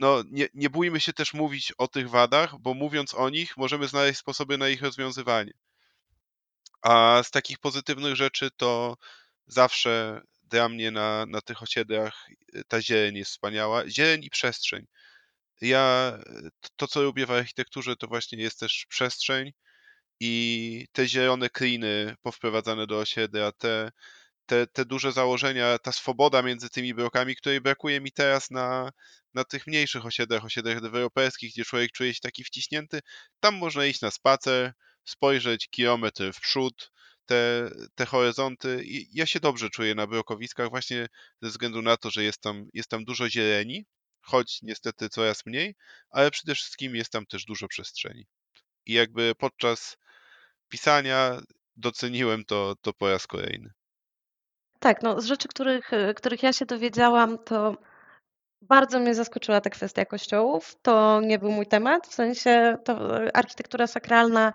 [SPEAKER 3] no, nie, nie bójmy się też mówić o tych wadach, bo mówiąc o nich, możemy znaleźć sposoby na ich rozwiązywanie. A z takich pozytywnych rzeczy to zawsze dla mnie na, na tych osiedlach y, ta zieleń jest wspaniała. Zieleń i przestrzeń. Ja to, co lubię w architekturze, to właśnie jest też przestrzeń i te zielone kliny powprowadzane do osiedla, te, te, te duże założenia, ta swoboda między tymi blokami, której brakuje mi teraz na, na tych mniejszych osiedlach, osiedlach deweloperskich, gdzie człowiek czuje się taki wciśnięty. Tam można iść na spacer, spojrzeć kilometr w przód, te, te horyzonty. I ja się dobrze czuję na blokowiskach właśnie ze względu na to, że jest tam, jest tam dużo zieleni, choć niestety coraz mniej, ale przede wszystkim jest tam też dużo przestrzeni. I jakby podczas pisania doceniłem to, to po raz kolejny.
[SPEAKER 2] Tak, no z rzeczy, których, których ja się dowiedziałam, to bardzo mnie zaskoczyła ta kwestia kościołów. To nie był mój temat, w sensie to architektura sakralna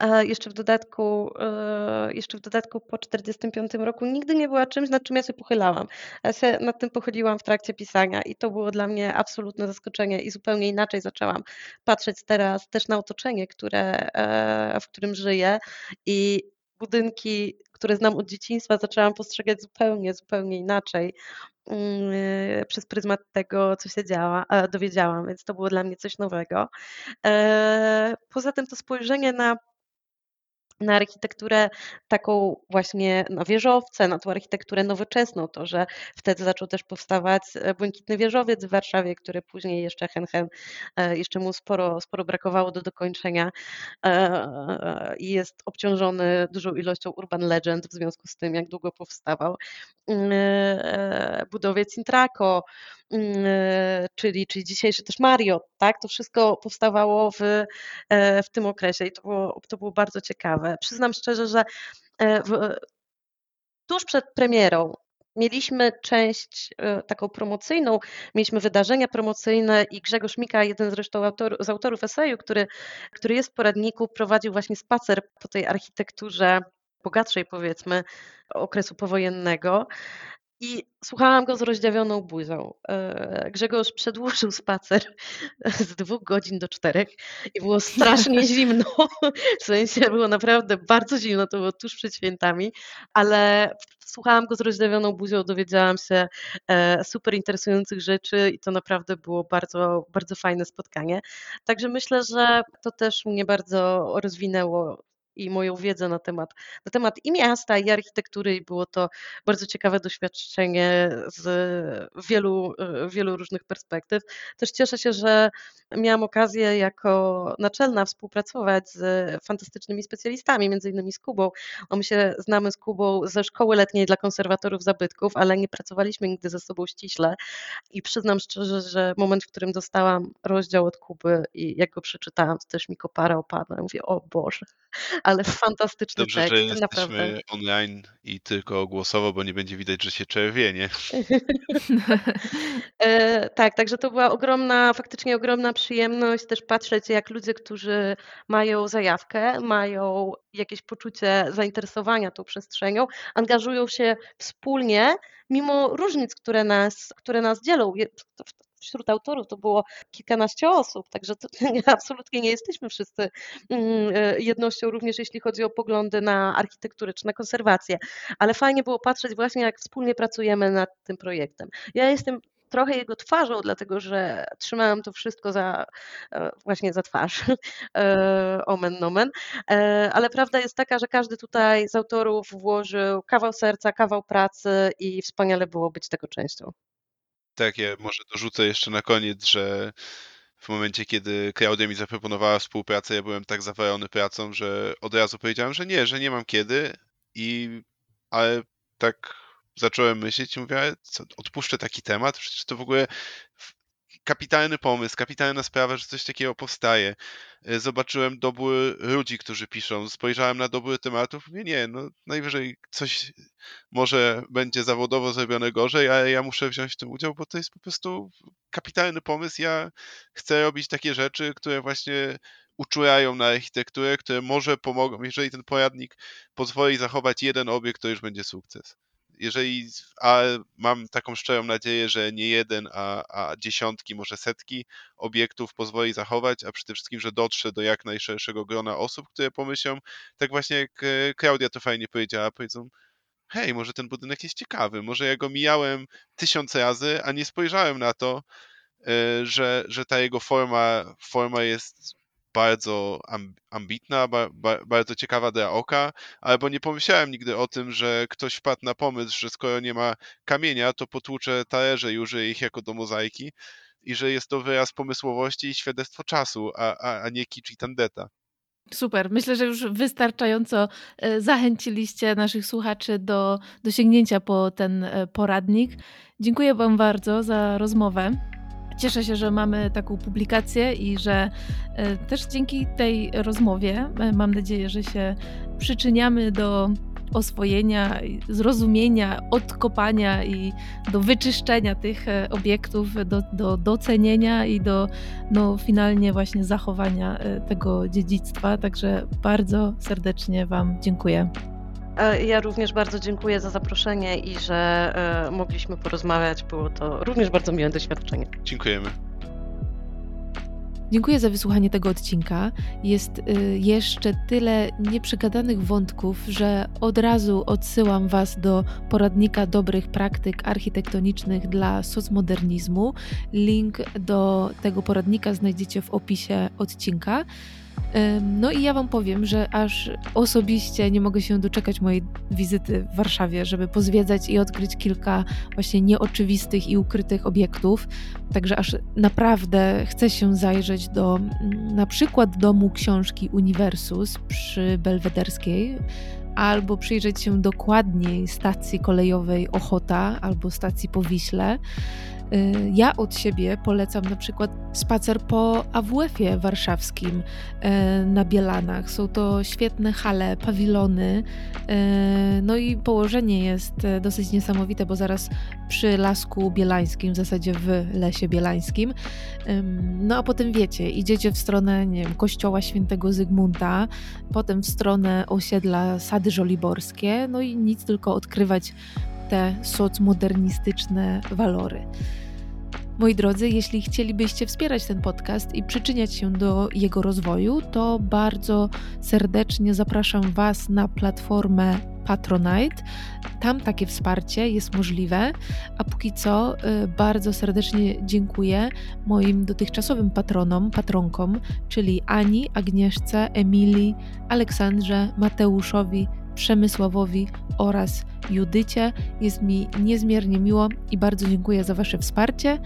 [SPEAKER 2] e, jeszcze w dodatku, e, jeszcze w dodatku po 45 roku nigdy nie była czymś, nad czym ja się pochylałam. Ja się nad tym pochyliłam w trakcie pisania i to było dla mnie absolutne zaskoczenie i zupełnie inaczej zaczęłam patrzeć teraz też na otoczenie, które, e, w którym żyję i budynki, które znam od dzieciństwa, zaczęłam postrzegać zupełnie, zupełnie inaczej. Mm, y, przez pryzmat tego, co się działa, dowiedziałam, więc to było dla mnie coś nowego. E, poza tym to spojrzenie na na architekturę taką właśnie na wieżowce, na tą architekturę nowoczesną, to, że wtedy zaczął też powstawać e, Błękitny Wieżowiec w Warszawie, który później jeszcze hen, hen e, jeszcze mu sporo, sporo brakowało do dokończenia i jest obciążony dużą ilością urban legend w związku z tym, jak długo powstawał. Mm, budowie Intraco, mm, czyli, czyli dzisiejszy też Mario, tak? To wszystko powstawało w, e, w tym okresie i to było, to było bardzo ciekawe. Przyznam szczerze, że e, w, tuż przed premierą Mieliśmy część e, taką promocyjną, mieliśmy wydarzenia promocyjne i Grzegorz Mika, jeden zresztą autor, z autorów eseju, który, który jest w poradniku, prowadził właśnie spacer po tej architekturze bogatszej powiedzmy okresu powojennego. I słuchałam go z rozdziawioną buzią. E, Grzegorz przedłużył spacer [laughs] z dwóch godzin do czterech i było strasznie [laughs] zimno. W sensie było naprawdę bardzo zimno, to było tuż przed świętami, ale słuchałam go z rozdziawioną buzią, dowiedziałam się e, super interesujących rzeczy i to naprawdę było bardzo, bardzo fajne spotkanie. Także myślę, że to też mnie bardzo rozwinęło i moją wiedzę na temat, na temat i miasta, i architektury i było to bardzo ciekawe doświadczenie z wielu, wielu różnych perspektyw. Też cieszę się, że miałam okazję jako naczelna współpracować z fantastycznymi specjalistami, między innymi z Kubą. My się znamy z Kubą ze szkoły letniej dla konserwatorów zabytków, ale nie pracowaliśmy nigdy ze sobą ściśle i przyznam szczerze, że moment, w którym dostałam rozdział od Kuby i jak go przeczytałam, to też mi kopara opadła. Mówię, o Boże, ale fantastyczny
[SPEAKER 3] Dobrze,
[SPEAKER 2] tekst,
[SPEAKER 3] że jesteśmy
[SPEAKER 2] naprawdę.
[SPEAKER 3] online i tylko głosowo, bo nie będzie widać, że się czerwienie. [laughs]
[SPEAKER 2] E, tak, także to była ogromna, faktycznie ogromna przyjemność też patrzeć, jak ludzie, którzy mają zajawkę, mają jakieś poczucie zainteresowania tą przestrzenią, angażują się wspólnie, mimo różnic, które nas, które nas dzielą wśród autorów to było kilkanaście osób, także to, [laughs] absolutnie nie jesteśmy wszyscy mm, e, jednością, również jeśli chodzi o poglądy na architekturę czy na konserwację, ale fajnie było patrzeć właśnie, jak wspólnie pracujemy nad tym projektem. Ja jestem trochę jego twarzą, dlatego że trzymałam to wszystko za, e, właśnie za twarz, [laughs] e, omen nomen, ale prawda jest taka, że każdy tutaj z autorów włożył kawał serca, kawał pracy i wspaniale było być tego częścią.
[SPEAKER 3] Tak, ja może dorzucę jeszcze na koniec, że w momencie, kiedy Klaudia mi zaproponowała współpracę, ja byłem tak zawalony pracą, że od razu powiedziałem, że nie, że nie mam kiedy i ale tak zacząłem myśleć i mówię, co, odpuszczę taki temat, przecież to w ogóle kapitalny pomysł, kapitalna sprawa, że coś takiego powstaje. E, zobaczyłem dobór ludzi, którzy piszą, spojrzałem na dobór tematów, mówię, nie, no najwyżej coś może będzie zawodowo zrobione gorzej, ale ja muszę wziąć w tym udział, bo to jest po prostu kapitalny pomysł. Ja chcę robić takie rzeczy, które właśnie uczulają na architekturę, które może pomogą, jeżeli ten poradnik pozwoli zachować jeden obiekt, to już będzie sukces jeżeli, a mam taką szczerą nadzieję, że nie jeden, a, a dziesiątki, może setki obiektów pozwoli zachować, a przede wszystkim, że dotrze do jak najszerszego grona osób, które pomyślą, tak właśnie jak e, Klaudia to fajnie powiedziała, powiedzą, hej, może ten budynek jest ciekawy, może ja go mijałem tysiąc razy, a nie spojrzałem na to, e, że, że ta jego forma, forma jest bardzo ambitna, ba, ba, bardzo ciekawa dla oka, albo nie pomyślałem nigdy o tym, że ktoś wpadł na pomysł, że skoro nie ma kamienia, to potłucze talerze i użyje ich jako do mozaiki i że jest to wyraz pomysłowości i świadectwo czasu, a, a, a nie kicz i tandeta.
[SPEAKER 1] Super. Myślę, że już wystarczająco e, zachęciliście naszych słuchaczy do, do sięgnięcia po ten e, poradnik. Dziękuję Wam bardzo za rozmowę. Cieszę się, że mamy taką publikację i że e, też dzięki tej rozmowie e, mam nadzieję, że się przyczyniamy do oswojenia, zrozumienia, odkopania i do wyczyszczenia tych e, obiektów, do, do docenienia i do no, finalnie właśnie zachowania tego dziedzictwa. Także bardzo serdecznie Wam dziękuję.
[SPEAKER 2] Ja również bardzo dziękuję za zaproszenie i że e, mogliśmy porozmawiać. Było to również bardzo miłe doświadczenie.
[SPEAKER 3] Dziękujemy.
[SPEAKER 1] Dziękuję za wysłuchanie tego odcinka. Jest y, jeszcze tyle nieprzegadanych wątków, że od razu odsyłam Was do poradnika dobrych praktyk architektonicznych dla socmodernizmu. Link do tego poradnika znajdziecie w opisie odcinka. No i ja Wam powiem, że aż osobiście nie mogę się doczekać mojej wizyty w Warszawie, żeby pozwiedzać i odkryć kilka właśnie nieoczywistych i ukrytych obiektów. Także aż naprawdę chcę się zajrzeć do mm, na przykład domu książki Uniwersus przy Belwederskiej, albo przyjrzeć się dokładniej stacji kolejowej Ochota albo stacji Powiśle. Y, ja od siebie polecam na przykład spacer po AWF-ie warszawskim y, na Bielanach. Są to świetne hale, pawilony. Y, no i położenie jest dosyć niesamowite, bo zaraz przy Lasku Bielańskim, w zasadzie w Lesie Bielańskim. No a potem wiecie, idziecie w stronę nie wiem, kościoła świętego Zygmunta, potem w stronę osiedla Sady Żoliborskie, no i nic tylko odkrywać te socmodernistyczne walory. Moi drodzy, jeśli chcielibyście wspierać ten podcast i przyczyniać się do jego rozwoju, to bardzo serdecznie zapraszam Was na platformę Patronite. Tam takie wsparcie jest możliwe, a póki co y, bardzo serdecznie dziękuję moim dotychczasowym patronom, patronkom, czyli Ani, Agnieszce, Emilii, Aleksandrze, Mateuszowi, Przemysławowi oraz Judycie. Jest mi niezmiernie miło i bardzo dziękuję za Wasze wsparcie.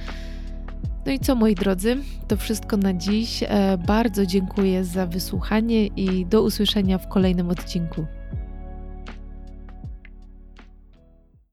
[SPEAKER 1] No i co, moi drodzy, to wszystko na dziś. E, bardzo dziękuję za wysłuchanie i do usłyszenia w kolejnym odcinku.